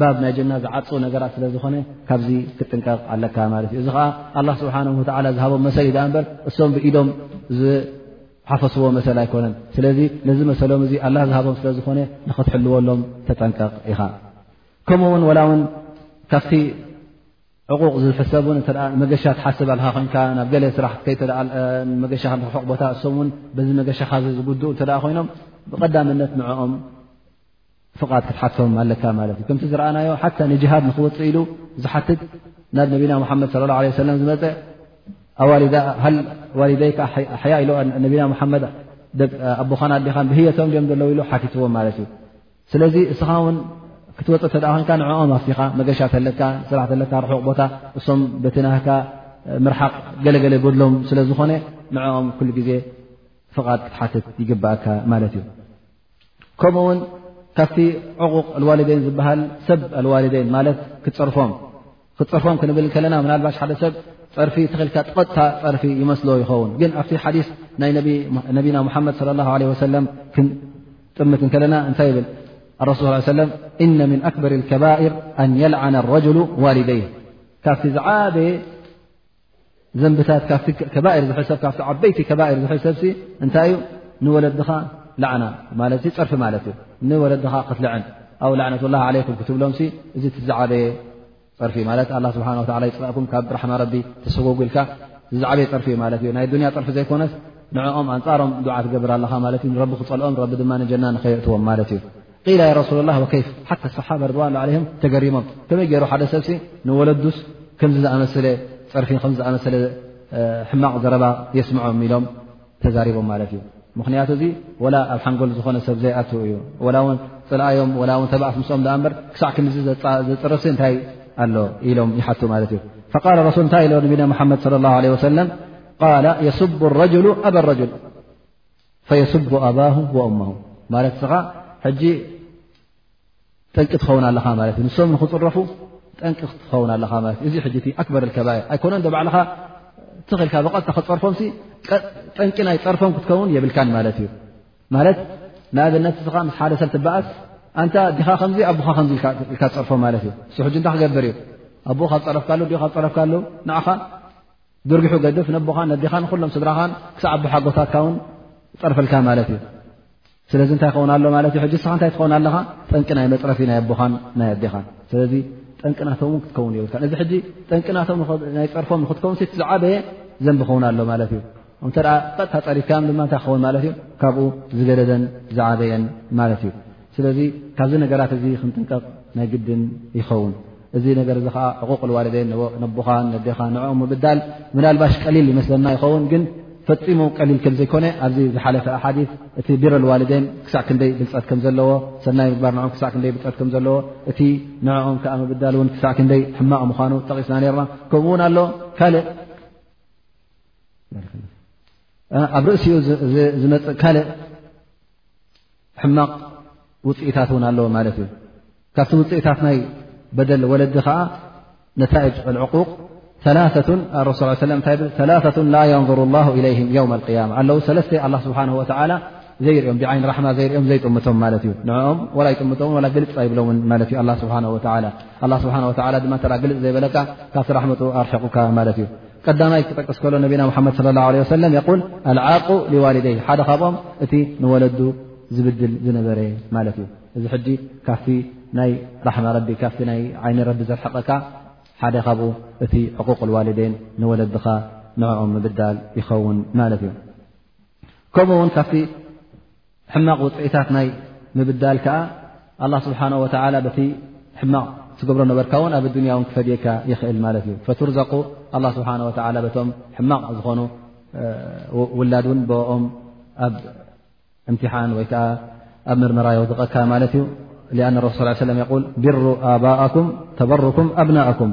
ባብ ናይ ጀና ዝዓፁ ነገራት ስለ ዝኾነ ካብዚ ክጥንቀቕ ኣለካ ማለት እዩ እዚ ከዓ ኣላ ስብሓን ወላ ዝሃቦም መሰል እዩ ዳኣ እምበር እሶም ብኢዶም ዝሓፈስዎ መሰል ኣይኮነን ስለዚ ነዚ መሰሎም እዚ ኣላ ዝሃቦም ስለ ዝኾነ ንክትሕልወሎም ተጠንቀቕ ኢኻ ከምኡ ውን ወላ ውን ካብቲ ዕቑቕ ዝሕሰብ ን መገሻ ትሓስብ ኣልካ ኮይንካ ናብ ገለ ስራሕ ክትከይ መገሻ ሕቕ ቦታ እሶም ውን በዚ መገሻኻ ዝጉድኡ እተ ኮይኖም ብቀዳምነት ንዕኦም ፍቓድ ክትሓቶም ኣለካ ማለት እዩ ከምቲ ዝረኣናዮ ሓታ ንጅሃድ ንክወፅእ ኢሉ ዝሓትት ናብ ነቢና ሙሓመድ ለ ላ ለ ሰለም ዝመፀ ዋሊደይካ ኣሕያ ኢሉ ነቢና ሙሓመድ ኣቦኻን ኣዴኻን ብህየቶም ድኦም ዘለዉ ኢሉ ሓቲትዎም ማለት እዩ ስለዚ እስኻ ውን ክትወፅ እተ ንካ ንዕኦም ኣብቲኻ መገሻ ተለካ ስራሕ ተለካ ርሑቕ ቦታ እሶም በቲ ናካ ምርሓቕ ገለገለ ጎድሎም ስለ ዝኾነ ንዕኦም ኩሉ ግዜ ፍቓድ ክትሓትት ይግብእካ ማለት እዩ ከምኡ ውን ካብቲ ዕቑቕ ኣልዋልደይን ዝበሃል ሰብ ኣልዋልደይን ማለት ክትፅርፎም ክፀርፎም ክንብል ከለና ምናልባሽ ሓደ ሰብ ፀርፊ ተኽልካ ጥቐጥታ ፀርፊ ይመስሎ ይኸውን ግን ኣብቲ ሓዲስ ናይ ነቢና ሙሓመድ ለ ላ ለ ወሰለም ክንጥምት ከለና እንታይ ይብል ኣረሱ ስ ሰለም እነ ምን ኣክበር ከባር ኣን የልዓነ ረጅሉ ዋሊደይ ካብቲ ዝዓበየ ዘንብታት ካብቲ ከባር ዝሕሰብ ካብ ዓበይቲ ከባር ዝሕሰብ እንታይ እዩ ንወለድኻ ላዕና ማለት ፀርፊ ማለት እዩ ንወለድኻ ክትልዐን ኣብ ላዕነት ላ ዓለይኩም ክትብሎም እዚ ትዝዓበየ ፀርፊ ማለት ኣ ስብሓ ይፅላእኩም ካብ ራሕማ ረቢ ተሰጎጉ ኢልካ ዝዝዓበየ ፀርፊ እዩ ማለት እዩ ናይ ዱንያ ፀርፊ ዘይኮነስ ንዕኦም ኣንፃሮም ዱዓ ትገብር ኣለኻ ማለት እዩ ንረቢ ክፀልኦም ረቢ ድማ ንጀና ንኸየእትዎም ማለት እዩ ቂላ ያ ረሱላ ላ ወከይፍ ሓታ ሰሓባ ርድዋ ላ ዓለይም ተገሪሞም ከመይ ገይሩ ሓደ ሰብሲ ንወለዱስ ከምዚ ዝኣመሰለ ፀርፊ ከም ዝኣመሰለ ሕማቕ ዘረባ የስምዖም ኢሎም ተዛሪቦም ማለት እዩ ምኽንያቱ እዚ ወላ ኣብ ሓንጎል ዝኾነ ሰብ ዘይኣትው እዩ ወላ ውን ፅልኣዮም ወላ ውን ተባእስ ምስኦም ኣ እምበር ክሳዕ ክምዚ ዘፅርሲ እንታይ ኣሎ ኢሎም ይሓቱ ማለት እዩ ፈቃል ረሱል እንታይ ኢሎ ነቢና ሙሓመድ ለ ላ ለ ወሰለም ቃል የስቡ ረጅሉ ኣበ ረጅል ፈየስቡ ኣባሁ ወእማሁ ማለት ስኻ ሕጂ ጠንቂ ትኸውን ኣለኻ ማለት እዩ ንሶም ንክፅረፉ ጠንቂ ትኸውን ኣለኻ ማለት እዩ እዚ ሕጂ እቲ ኣክበር ከባኤ ኣይኮነን ዶ ባዕልኻ ትኽእልካ ብቐጥታ ክፀርፎም ጠንቂ ናይ ፀርፎም ክትከውን የብልካን ማለት እዩ ማለት ንኣብነት ስኻ ምስ ሓደ ሰብ ትበኣስ ኣንታ ዲኻ ከምዚ ኣቦኻ ከምዚ ኢልካ ፀርፎም ማለት እዩ ንሱ ሕጂ እንታይ ክገብር እዩ ኣቦኡ ካብ ፀረፍካሉ ዲኡ ካብ ፀረፍካሉ ንኻ ዝርግሑ ገድፍ ነቦኻን ነዲኻን ንኩሎም ስድራኻን ክሳዕ ኣቦሓጎታትካ ውን ዝፀርፈልካ ማለት እዩ ስለዚ እንታይ ክኸውን ኣሎ ማለት እዩ ሕጂ ስኻ እንታይ ትኸውን ኣለኻ ጠንቂ ናይ መፅረፊ ናይ ኣቦኻን ናይ ኣዴኻን ስለዚ ጠንቅናቶም ውን ክትከውን የብልካ እዚ ሕጂ ጠንቅናቶም ናይ ፀርፎም ንክትከውን ሲ ዝዓበየ ዘንቢ ክኸውን ኣሎ ማለት እዩ እንተ ቀጥታ ፀሪፍካዮም ድማ እንታይ ክኸውን ማለት እዩ ካብኡ ዝገደደን ዝዓበየን ማለት እዩ ስለዚ ካብዚ ነገራት እዚ ክንጥንቀቕ ናይ ግድን ይኸውን እዚ ነገር እዚ ከዓ ዕቑቕ ልዋልደን ነቦኻ ነዴኻ ንዕኦ ምብዳል ምናልባሽ ቀሊል ይመስለና ይኸውን ግን ፈፂሙ ቀሊል ከም ዘይኮነ ኣብዚ ዝሓለፈ ሓዲ እቲ ቢረ ልዋልደን ክሳዕ ክንደይ ብልፀት ከም ዘለዎ ሰናይ ምግባር ን ክሳዕ ክንደይ ብልፀት ከም ዘለዎ እቲ ንዕኦም ከዓ ምብዳል እውን ክሳዕ ክንደይ ሕማቕ ምዃኑ ጠቒስና ነርና ከምኡ ውን ኣሎ ካልእ ኣብ ርእሲኡ ዝመፅእ ካልእ ሕማቕ ውፅኢታት እውን ኣለዎ ማለት እዩ ካብቲ ውፅኢታት ናይ በደል ወለዲ ከዓ ነታእጅ ዕቁቕ ረሱ ላ የንظሩ ላ ኢለይም የውም ያማ ኣለዉ ሰለስተ ኣላ ስብሓን ወላ ዘይርኦም ብዓይን ራሕማ ዘይርኦም ዘይጥምቶም ማለት እዩ ንኦም ወላ ይጥምቶም ላ ግልፅ ኣይብሎምን ማለት እዩ ስብሓ ስብሓ ድማ ተ ግልፅ ዘይበለካ ካብቲ ራሕመጡ ኣርሕቑካ ማለት እዩ ቀዳማይ ክጠቅስ ከሎ ነቢና ሙሓመድ ለ ላه ለ ሰለም የቁል ኣልዓቁ ሊዋልደይ ሓደ ካብኦም እቲ ንወለዱ ዝብድል ዝነበረ ማለት እዩ እዚ ሕጂ ካብቲ ናይ ራሕማ ረቢ ካብቲ ናይ ዓይኒ ረቢ ዘርሕቐካ ሓደ ካብኡ እቲ ዕቁቅ ልዋልደይን ንወለድኻ ንዕኦም ምብዳል ይኸውን ማለት እዩ ከምኡ ውን ካብቲ ሕማቕ ውፅኢታት ናይ ምብዳል ከዓ ኣላ ስብሓን ወተላ በቲ ሕማቕ ትገብሮ ነበርካ እውን ኣብ ኣዱንያ እውን ክፈድየካ ይኽእል ማለት እዩ ፈትርዘቁ ኣላ ስብሓን ወተላ በቶም ሕማቕ ዝኾኑ ውላድ እውን ብኦም ኣብ እምትሓን ወይ ከዓ ኣብ ምርመራ የውድቐካ ማለት እዩ ኣን ረሱል ስ ሰለም የል ቢሩ ኣባእኩም ተበርኩም ኣብናእኩም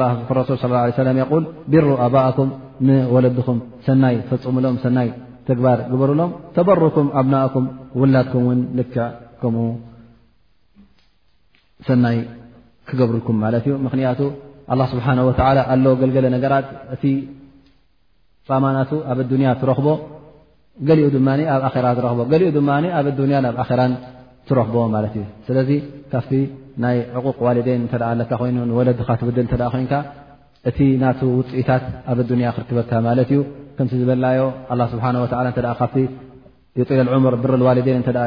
ላ ረሱል ص ه ሰለ የል ቢሩ ኣባእኩም ንወለድኹም ሰናይ ፈፅሙሎም ሰናይ ተግባር ግበሩሎም ተበሩኩም ኣብናእኩም ውላድኩም ውን ልክዕ ከምኡ ሰናይ ክገብርኩም ማለት እዩ ምክንያቱ ስብሓ ኣለ ገልገለ ነገራት ፋማናቱ ኣብ ኣዱንያ ትረኽቦ ገሊኡ ድማ ኣብ ኣራ ትረኽቦ ገሊኡ ድማ ኣብ ኣዱንያ ናብ ኣራን ትረኽቦ ማለት እዩ ስለዚ ካብቲ ናይ ዕቁቅ ዋልደን እተ ኣለካ ኮይኑ ንወለድኻ ትብድል እተ ኮይንካ እቲ ናቱ ውፅኢታት ኣብ ኣዱንያ ክርክበካ ማለት እዩ ከምቲ ዝበልናዮ ኣላ ስብሓን ወላ እተ ካብቲ የጢል ልዑምር ብርልዋልደን እተ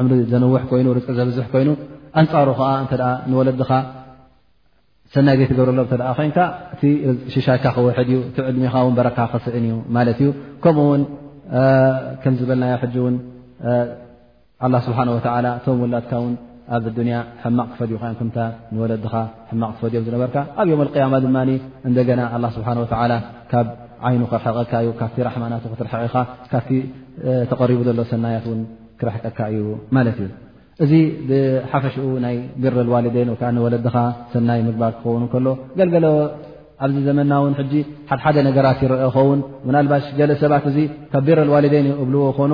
ዕምሪ ዘንውሕ ኮይኑ ርቂ ዘብዝሕ ኮይኑ ኣንፃሩ ከዓ እተ ንወለድኻ ሰናይ ዘይትገብረሎም እተ ኮይንካ እቲ ሽሻይካ ክውሕድ እዩ እቲ ዕድሜኻ ውን በረካ ክስእን እዩ ማለት እዩ ከምኡ ውን ከም ዝበልናዮ ሕጂ ውን ኣላ ስብሓን ወተላ እቶም ውላድካ ውን ኣብ ዱንያ ሕማቕ ክፈድዩካ እዮም ከምታ ንወለድኻ ሕማቕ ትፈድዮም ዝነበርካ ኣብ ዮም ቅያማ ድማ እንደገና ኣላ ስብሓን ወተላ ካብ ዓይኑ ክርሕቐካ እዩ ካብቲ ራሕማናቱ ክትርሕቕ ኢኻ ካብቲ ተቐሪቡ ዘሎ ሰናያት ውን ክርሕቀካ እዩ ማለት እዩ እዚ ብሓፈሽኡ ናይ ብረ ዋልደን ወይከዓ ንወለድኻ ሰናይ ምግባር ክኸውን ከሎ ገልገለ ኣብዚ ዘመና ውን ሕጂ ሓድሓደ ነገራት ይረአ ኸውን ምናልባሽ ገለ ሰባት እዚ ካብ ብረ ዋልደን እብልዎ ኮኑ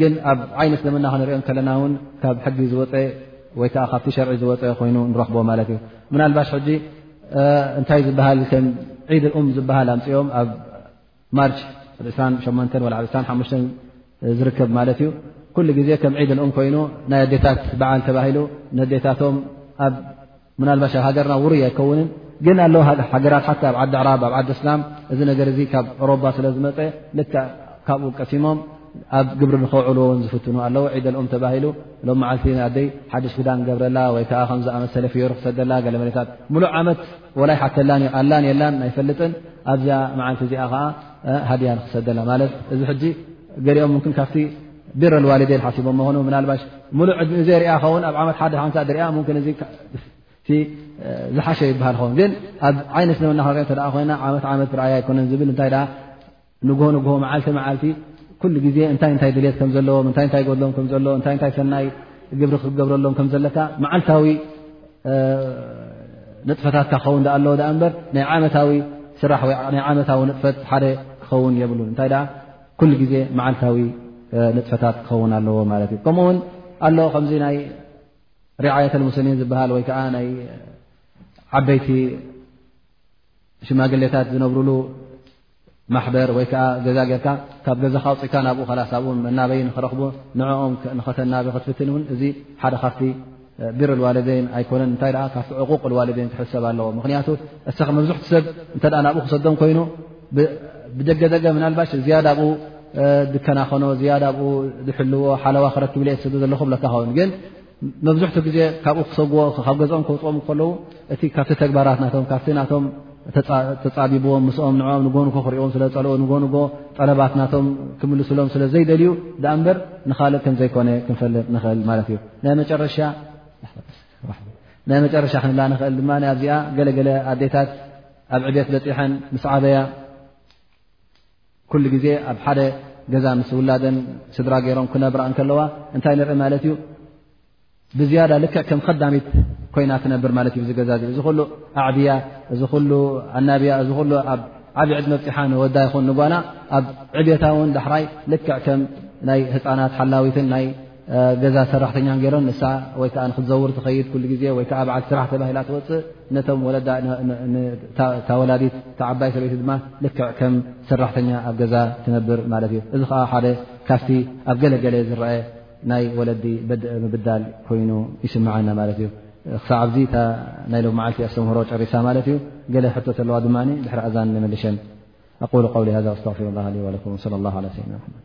ግን ኣብ ዓይነ ስለምና ክንሪኦ ከለና ውን ካብ ሕጊ ዝወፀ ወይከዓ ካብቲ ሸርዒ ዝወፀ ኮይኑ ንረኽቦ ማለት እዩ ምናልባሽ ሕጂ እንታይ ዝበሃል ከም ዒድ ኡም ዝበሃል ኣምፅኦም ማርች ኣብ 28 ወ 25 ዝርከብ ማለት እዩ ኩሉ ግዜ ከም ዒድ ልኡም ኮይኑ ናይ ኣዴታት በዓል ተባሂሉ ንዴታቶም ኣብ ምናልባሽ ኣብ ሃገርና ውሩይ ኣይከውንን ግን ኣለዉ ሃገራት ሓ ኣብ ዓዲ ዕራብ ኣብ ዓዲ እስላም እዚ ነገር እዚ ካብ ሮባ ስለ ዝመፀ ል ካብኡ ቀሲሞም ኣብ ግብሪ ንኸውዕልዎ ውን ዝፍትኑ ኣለዉ ዒደ ልኡም ተባሂሉ ሎም መዓልቲ ኣደይ ሓድሽ ክዳን ገብረላ ወይከዓ ከምዝኣመሰለ ፍዮሩ ክሰደላ ገለመሬታት ሙሉእ ዓመት ወላ ይሓተላን እዩ ኣላን የላን ኣይፈልጥን ኣብዛ መዓልቲ እዚኣ ከዓ ሃድያ ንክሰደላ ማለት እዚ ሕጂ ገሊኦም ምን ካብቲ ቢረ ልዋሊደን ሓሲቦ ምኑ ምናልባሽ ሙሉእ ዕድሚ ዘይ ርኣ ኸውን ኣብ ዓመት ሓደ ሓንሳ ድርኣ ዝሓሸ ይበሃል ኸውን ግን ኣብ ዓይነስነውናክ ኮይና ዓመት ዓመት ርኣያ ኣይኮነን ዝብል እንታይ ንግሆ ንግሆ መዓልቲ መዓልቲ ኩሉ ግዜ እንታይ እንታይ ድልት ከም ዘለዎም እታይ እታይ ጎድሎም ከም ዘለዎ እታይ እታይ ሰናይ ግብሪ ክገብረሎም ከም ዘለካ መዓልታዊ ንጥፈታትካ ክኸውን ዳኣ ኣለዎ ዳኣ እምበር ናይ ዓመታዊ ስራሕ ወይ ናይ ዓመታዊ ንጥፈት ሓደ ክኸውን የብሉን እንታይ ደኣ ኩሉ ግዜ መዓልታዊ ንጥፈታት ክኸውን ኣለዎ ማለት እዩ ከምኡ ውን ኣሎ ከምዚ ናይ ርዓየት ልሙስሊን ዝበሃል ወይ ከዓ ናይ ዓበይቲ ሽማግሌታት ዝነብርሉ ማሕበር ወይ ከዓ ገዛ ጌርካ ካብ ገዛካ ውፅእካ ናብኡ ላስ ኣብኡ መናበይ ንክረክቡ ንኦም ንኸተናበ ክትፍትን እውን እዚ ሓደ ካብቲ ቢር ልዋለደይን ኣይኮነን እንታይ ካብቲ ዕቁቅ ልዋለደይን ክሕሰብ ኣለዎ ምክንያቱ እሰ መብዝሕቲ ሰብ እተ ናብኡ ክሰዶም ኮይኑ ብደገደገ ምናልባሽ ዝያዳ ኣብኡ ድከናኸኖ ዝያዳ ኣብኡ ዝሕልዎ ሓለዋ ክረክብለ ትሰዶ ዘለኹ ብለካ ኸውን ግን መብዝሕቱ ግዜ ካብኡ ክሰግዎ ካብ ገዝኦም ክወፅኦም ከለዉ እቲ ካብቲ ተግባራት ናቶም ካብቲ ናቶም ተፃቢብዎም ምስኦም ንኦም ንጎንጎ ክሪእዎም ስለዝፀልኦ ንጎንጎ ጠለባት ናቶም ክምልስሎም ስለ ዘይደልዩ ዳኣ እምበር ንካልእ ከም ዘይኮነ ክንፈልጥ ንኽእል ማለት እዩ ናይ መጨረሻ ክንብላ ንኽእል ድማ ኣብዚኣ ገለገለ ኣዴታት ኣብ ዕቤት በፂሐን ምስ ዓበያ ኩሉ ግዜ ኣብ ሓደ ገዛ ምስ ውላደን ስድራ ገይሮም ክነብራ እንከለዋ እንታይ ንርኢ ማለት እዩ ብዝያዳ ልክዕ ከም ከዳሚት ኮይና ትነብር ማለት እዩ ዝገዛ እ እዚ ኩሉ ኣዕብያ እዚ ኩሉ ኣናብያ እዚ ኩሉ ኣብ ዓብ ዕድ መብፅሓ ንወዳ ይኹን ንጓና ኣብ ዕብታውን ዳሕራይ ልክዕ ከም ናይ ህፃናት ሓላዊትን ናይ ገዛ ሰራሕተኛ ገሮን ንሳ ወይ ከዓ ንክትዘውር ትኸይድ ኩሉ ግዜ ወይ ከዓ በዓል ስራሕ ተባሂላ ትወፅእ ነቶም ወለዳ ታወላዲት ተዓባይ ሰበይቲ ድማ ልክዕ ከም ሰራሕተኛ ኣብ ገዛ ትነብር ማለት እዩ እዚ ከዓ ሓደ ካብቲ ኣብ ገለገለ ዝረአ ናይ ወለዲ ምብዳል ኮይኑ ይስምዓና ማለት እዩ ክሳዕ ኣብዚ እታ ናይ ሎም መዓልቲ ኣስተምህሮ ጨሪሳ ማለት እዩ ገለ ሕቶ ተለዋ ድማ ድሕሪ ኣዛን ንመልሸን ኣቁሉ ቀውሊ ዛ ኣስተፊሩ ላ ወኩም ለ ላ ለ ሰይድና መድ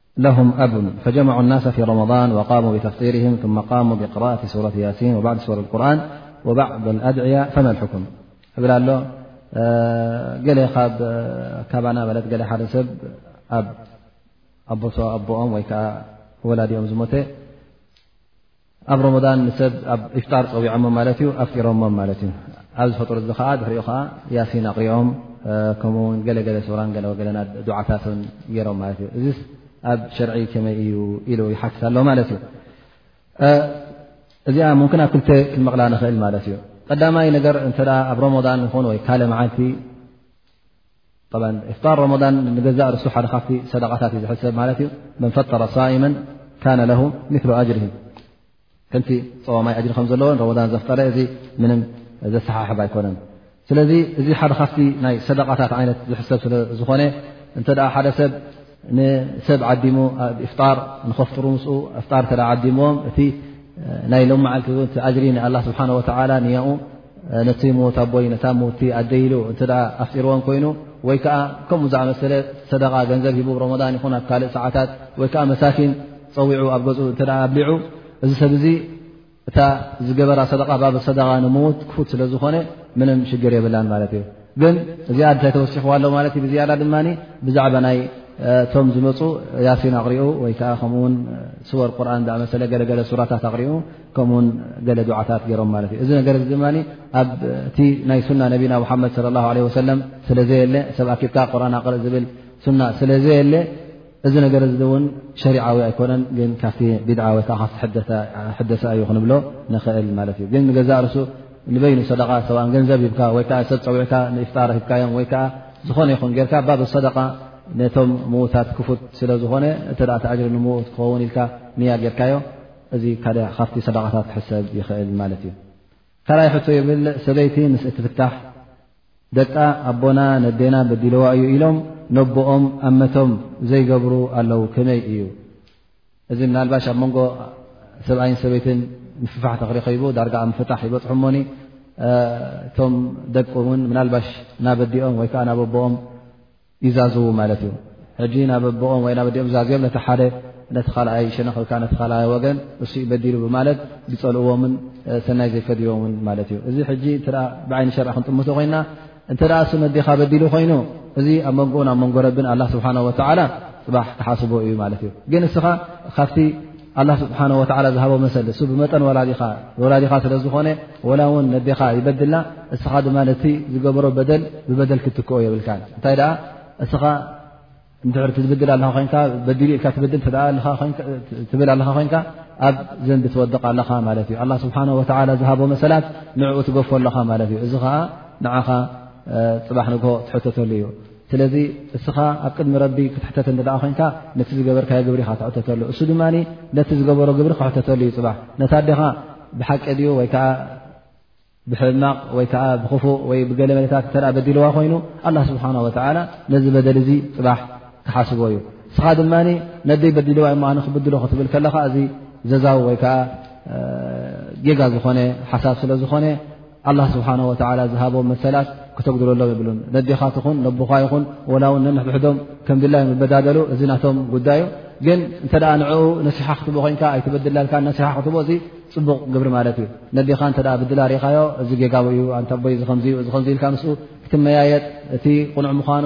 لهم أب فجمعوا الناس في رمضان وقاموا بتفصيرهم ثم قاموا بقراءة سورة ياسين وبعض سورة القرآن وبعض الأدعيا فما الحكم له ل كبناملسببمولادمزم ኣብ ሮሞዳን ንሰብ ኣብ ኢፍጣር ፀዊዖሞ ማለት እዩ ኣፍጢሮሞም ማለት እዩ ኣብ ዝፈጥሩ እዚ ከዓ ድሕሪኡ ከዓ ያሲን ኣቕሪኦም ከምኡውን ገለገለ ሱራን ገለገለና ዱዓታትን ገይሮም ማለት እዩ እዚ ኣብ ሸርዒ ከመይ እዩ ኢሉ ይሓትት ኣሎ ማለት እዩ እዚኣ ምክን ኣብ ክልተ ክንመቕላ ንኽእል ማለት እዩ ቀዳማይ ነገር እተ ኣብ ሮሞዳን ይኹን ወይ ካልእ መዓልቲ እፍጣር ረመዳን ንገዛእ ርሱ ሓደ ካብቲ ሰደቓታት እዩ ዝሕሰብ ማለት እዩ መን ፈጠረ ሳይመን ካነ ለሁ ምሉ ኣጅር ከምቲ ፀዋማይ ኣጅሪ ከም ዘለዎ ረመዳን ዘፍጠረ እዚ ምንም ዘሰሓሕብ ኣይኮነን ስለዚ እዚ ሓደ ካብቲ ናይ ሰደቓታት ዓይነት ዝሕሰብ ስለዝኾነ እንተ ሓደ ሰብ ንሰብ ዓዲሙ ኣብ ኢፍጣር ንኸፍጥሩ ምስ ኣፍጣር ተ ዓዲምዎም እቲ ናይ ሎም መዓልቲ ውን ኣጅሪ ንኣላ ስብሓን ወተላ ንያኡ ነቲ ምዉት ኣቦይ ነታ ምውቲ ኣደይሉ እተ ኣፍጢርዎም ኮይኑ ወይ ከዓ ከምኡ ዝኣመሰለ ሰደቃ ገንዘብ ሂቡ ሮሞዳን ይኹን ኣብ ካልእ ሰዓታት ወይ ከዓ መሳኪን ፀዊዑ ኣብ ገዝኡ እተ ኣብሊዑ እዚ ሰብ እዚ እታ ዝገበራ ሰደቃ ባብ ሰደቃ ንምዉት ክፉት ስለ ዝኾነ ምንም ሽግር የብላን ማለት እዩ ግን እዚኣ ንታይ ተወሲኽዋ ኣሎ ማለት እዩ ብዝያዳ ድማ ብዛዕባ ናይ እቶም ዝመፁ ያሲን ኣቕሪኡ ወይ ከዓ ከምኡውን ስወር ቁርን ዝኣመሰለ ገለገለ ሱራታት ኣቕሪኡ ከምኡውን ገለ ድዓታት ገይሮም ማለት እዩ እዚ ነገር እዚ ድማ ኣብቲ ናይ ሱና ነቢና ሙሓመድ ለ ላ ለ ወሰለም ስለ ዘየለ ሰብ ኣኪብካ ቁርን ኣቕርእ ዝብል ሱና ስለ ዘየለ እዚ ነገር እዚ እውን ሸሪዓዊ ኣይኮነን ግን ካብቲ ቢድዓ ወይ ከዓ ካብቲ ሕደሳ እዩ ክንብሎ ንኽእል ማለት እዩ ግን ንገዛእ ርሱ ንበይኑ ሰደቃ ሰብኣ ገንዘብ ሂብካ ወይ ከዓ ሰብ ፀዊዕካ ንኢፍጣር ሂብካዮም ወይ ከዓ ዝኾነ ይኹን ጌርካ ባብ ሰደቃ ነቶም ምዉታት ክፉት ስለ ዝኾነ እተ ተኣጅሪ ንምዉት ክኸውን ኢልካ ንያ ጌርካዮ እዚ ካደ ካብቲ ሰደቃታት ክሕሰብ ይኽእል ማለት እዩ ካልኣይ ሕቶ ይብል ሰበይቲ ምስ እትፍታሕ ደቃ ኣቦና ነዴና በዲለዋ እዩ ኢሎም ነቦኦም ኣመቶም ዘይገብሩ ኣለው ከመይ እዩ እዚ ምናልባሽ ኣብ መንጎ ሰብኣይን ሰበይትን ምፍፋሕ ተክሪኸይቡ ዳርጋ ኣብ ምፍታሕ ይበፅሑ ሞኒ እቶም ደቂ እውን ምናልባሽ ናበዲኦም ወይከዓ ናበቦኦም ይዛዝዉ ማለት እዩ ሕጂ ናብ ኣቦኦም ወይ ናብ ኣዲኦም ዛዝዮም ነቲ ሓደ ነቲ ካልኣይ ሸነክልካ ነቲ ካልኣይ ወገን እሱ በዲሉ ብማለት ዝፀልእዎምን ሰናይ ዘይፈድዎምን ማለት እዩ እዚ ሕጂ እተ ብዓይኒ ሸርዒ ክንጥምቶ ኮይና እንተ እሱ ነዴኻ በዲሉ ኮይኑ እዚ ኣብ መንጎኡን ኣብ መንጎ ረብን ኣላ ስብሓን ወተዓላ ፅባሕ ክሓስቦ እዩ ማለት እዩ ግን እስኻ ካብቲ ኣላ ስብሓን ወላ ዝሃቦ መሰል እሱ ብመጠን ወላዲኻ ወላዲኻ ስለ ዝኾነ ወላ እውን ነዴኻ ይበድላ እስኻ ድማ ነቲ ዝገበሮ በደል ብበደል ክትክኦ የብልካ እንታይ ደኣ እስኻ ንድሕር ትብድል ኣለኻ ኮይንካ በዲሉ ኢልካ ትበድል ትብል ኣለኻ ኮይንካ ኣብ ዘንቢ ትወድቕ ኣለኻ ማለት እዩ ኣላ ስብሓን ወላ ዝሃቦ መሰላት ንዕኡ ትገፎ ኣለኻ ማለት እዩ እዚ ከዓ ንዓኻ ፅባሕ ንግሆ ትሕተተሉ እዩ ስለዚ እስኻ ኣብ ቅድሚ ረቢ ክትሕተት እኣ ኮንካ ነቲ ዝገበርካዮ ግብሪ ካ ትሕተተሉ እሱ ድማ ነቲ ዝገበሮ ግብሪ ክሕተተሉ እዩ ፅባሕ ነታ ዴኻ ብሓቂ ድዩ ወይ ከዓ ብሕማቕ ወይ ከዓ ብክፉእ ወይ ብገለ መለታት እተ በዲልዋ ኮይኑ ኣላ ስብሓን ወተላ ነዚ በደል እዚ ፅባሕ ክሓስቦ እዩ እስኻ ድማ ነደይ በዲልዋ እሞ ኣነ ክብድሎ ክትብል ከለካ እዚ ዘዛው ወይ ከዓ ጌጋ ዝኾነ ሓሳብ ስለ ዝኾነ ኣላ ስብሓን ወላ ዝሃቦም መሰላት ክተጉድረሎም ይብሉን ነዴኻ ትኹን ነቦኻ ይኹን ወላ እውን ነንሕድሕዶም ከም ድላይ ምበዳደሉ እዚ ናቶም ጉዳይ እዩ ግን እንተ ንዕኡ ነስሓ ክትቦ ኮንካ ኣይትበድላልካ ነስሓ ክትቦ እዚ ፅቡቕ ግብሪ ማለት እዩ ነዴኻ እተ ብድላ ሪእኻዮ እዚ ጌጋዊ እዩ ኣንተቦይ ዚ ከምዚዩ እዚ ከምዚ ኢልካ ምስ ክትመያየጥ እቲ ቕኑዕ ምዃኑ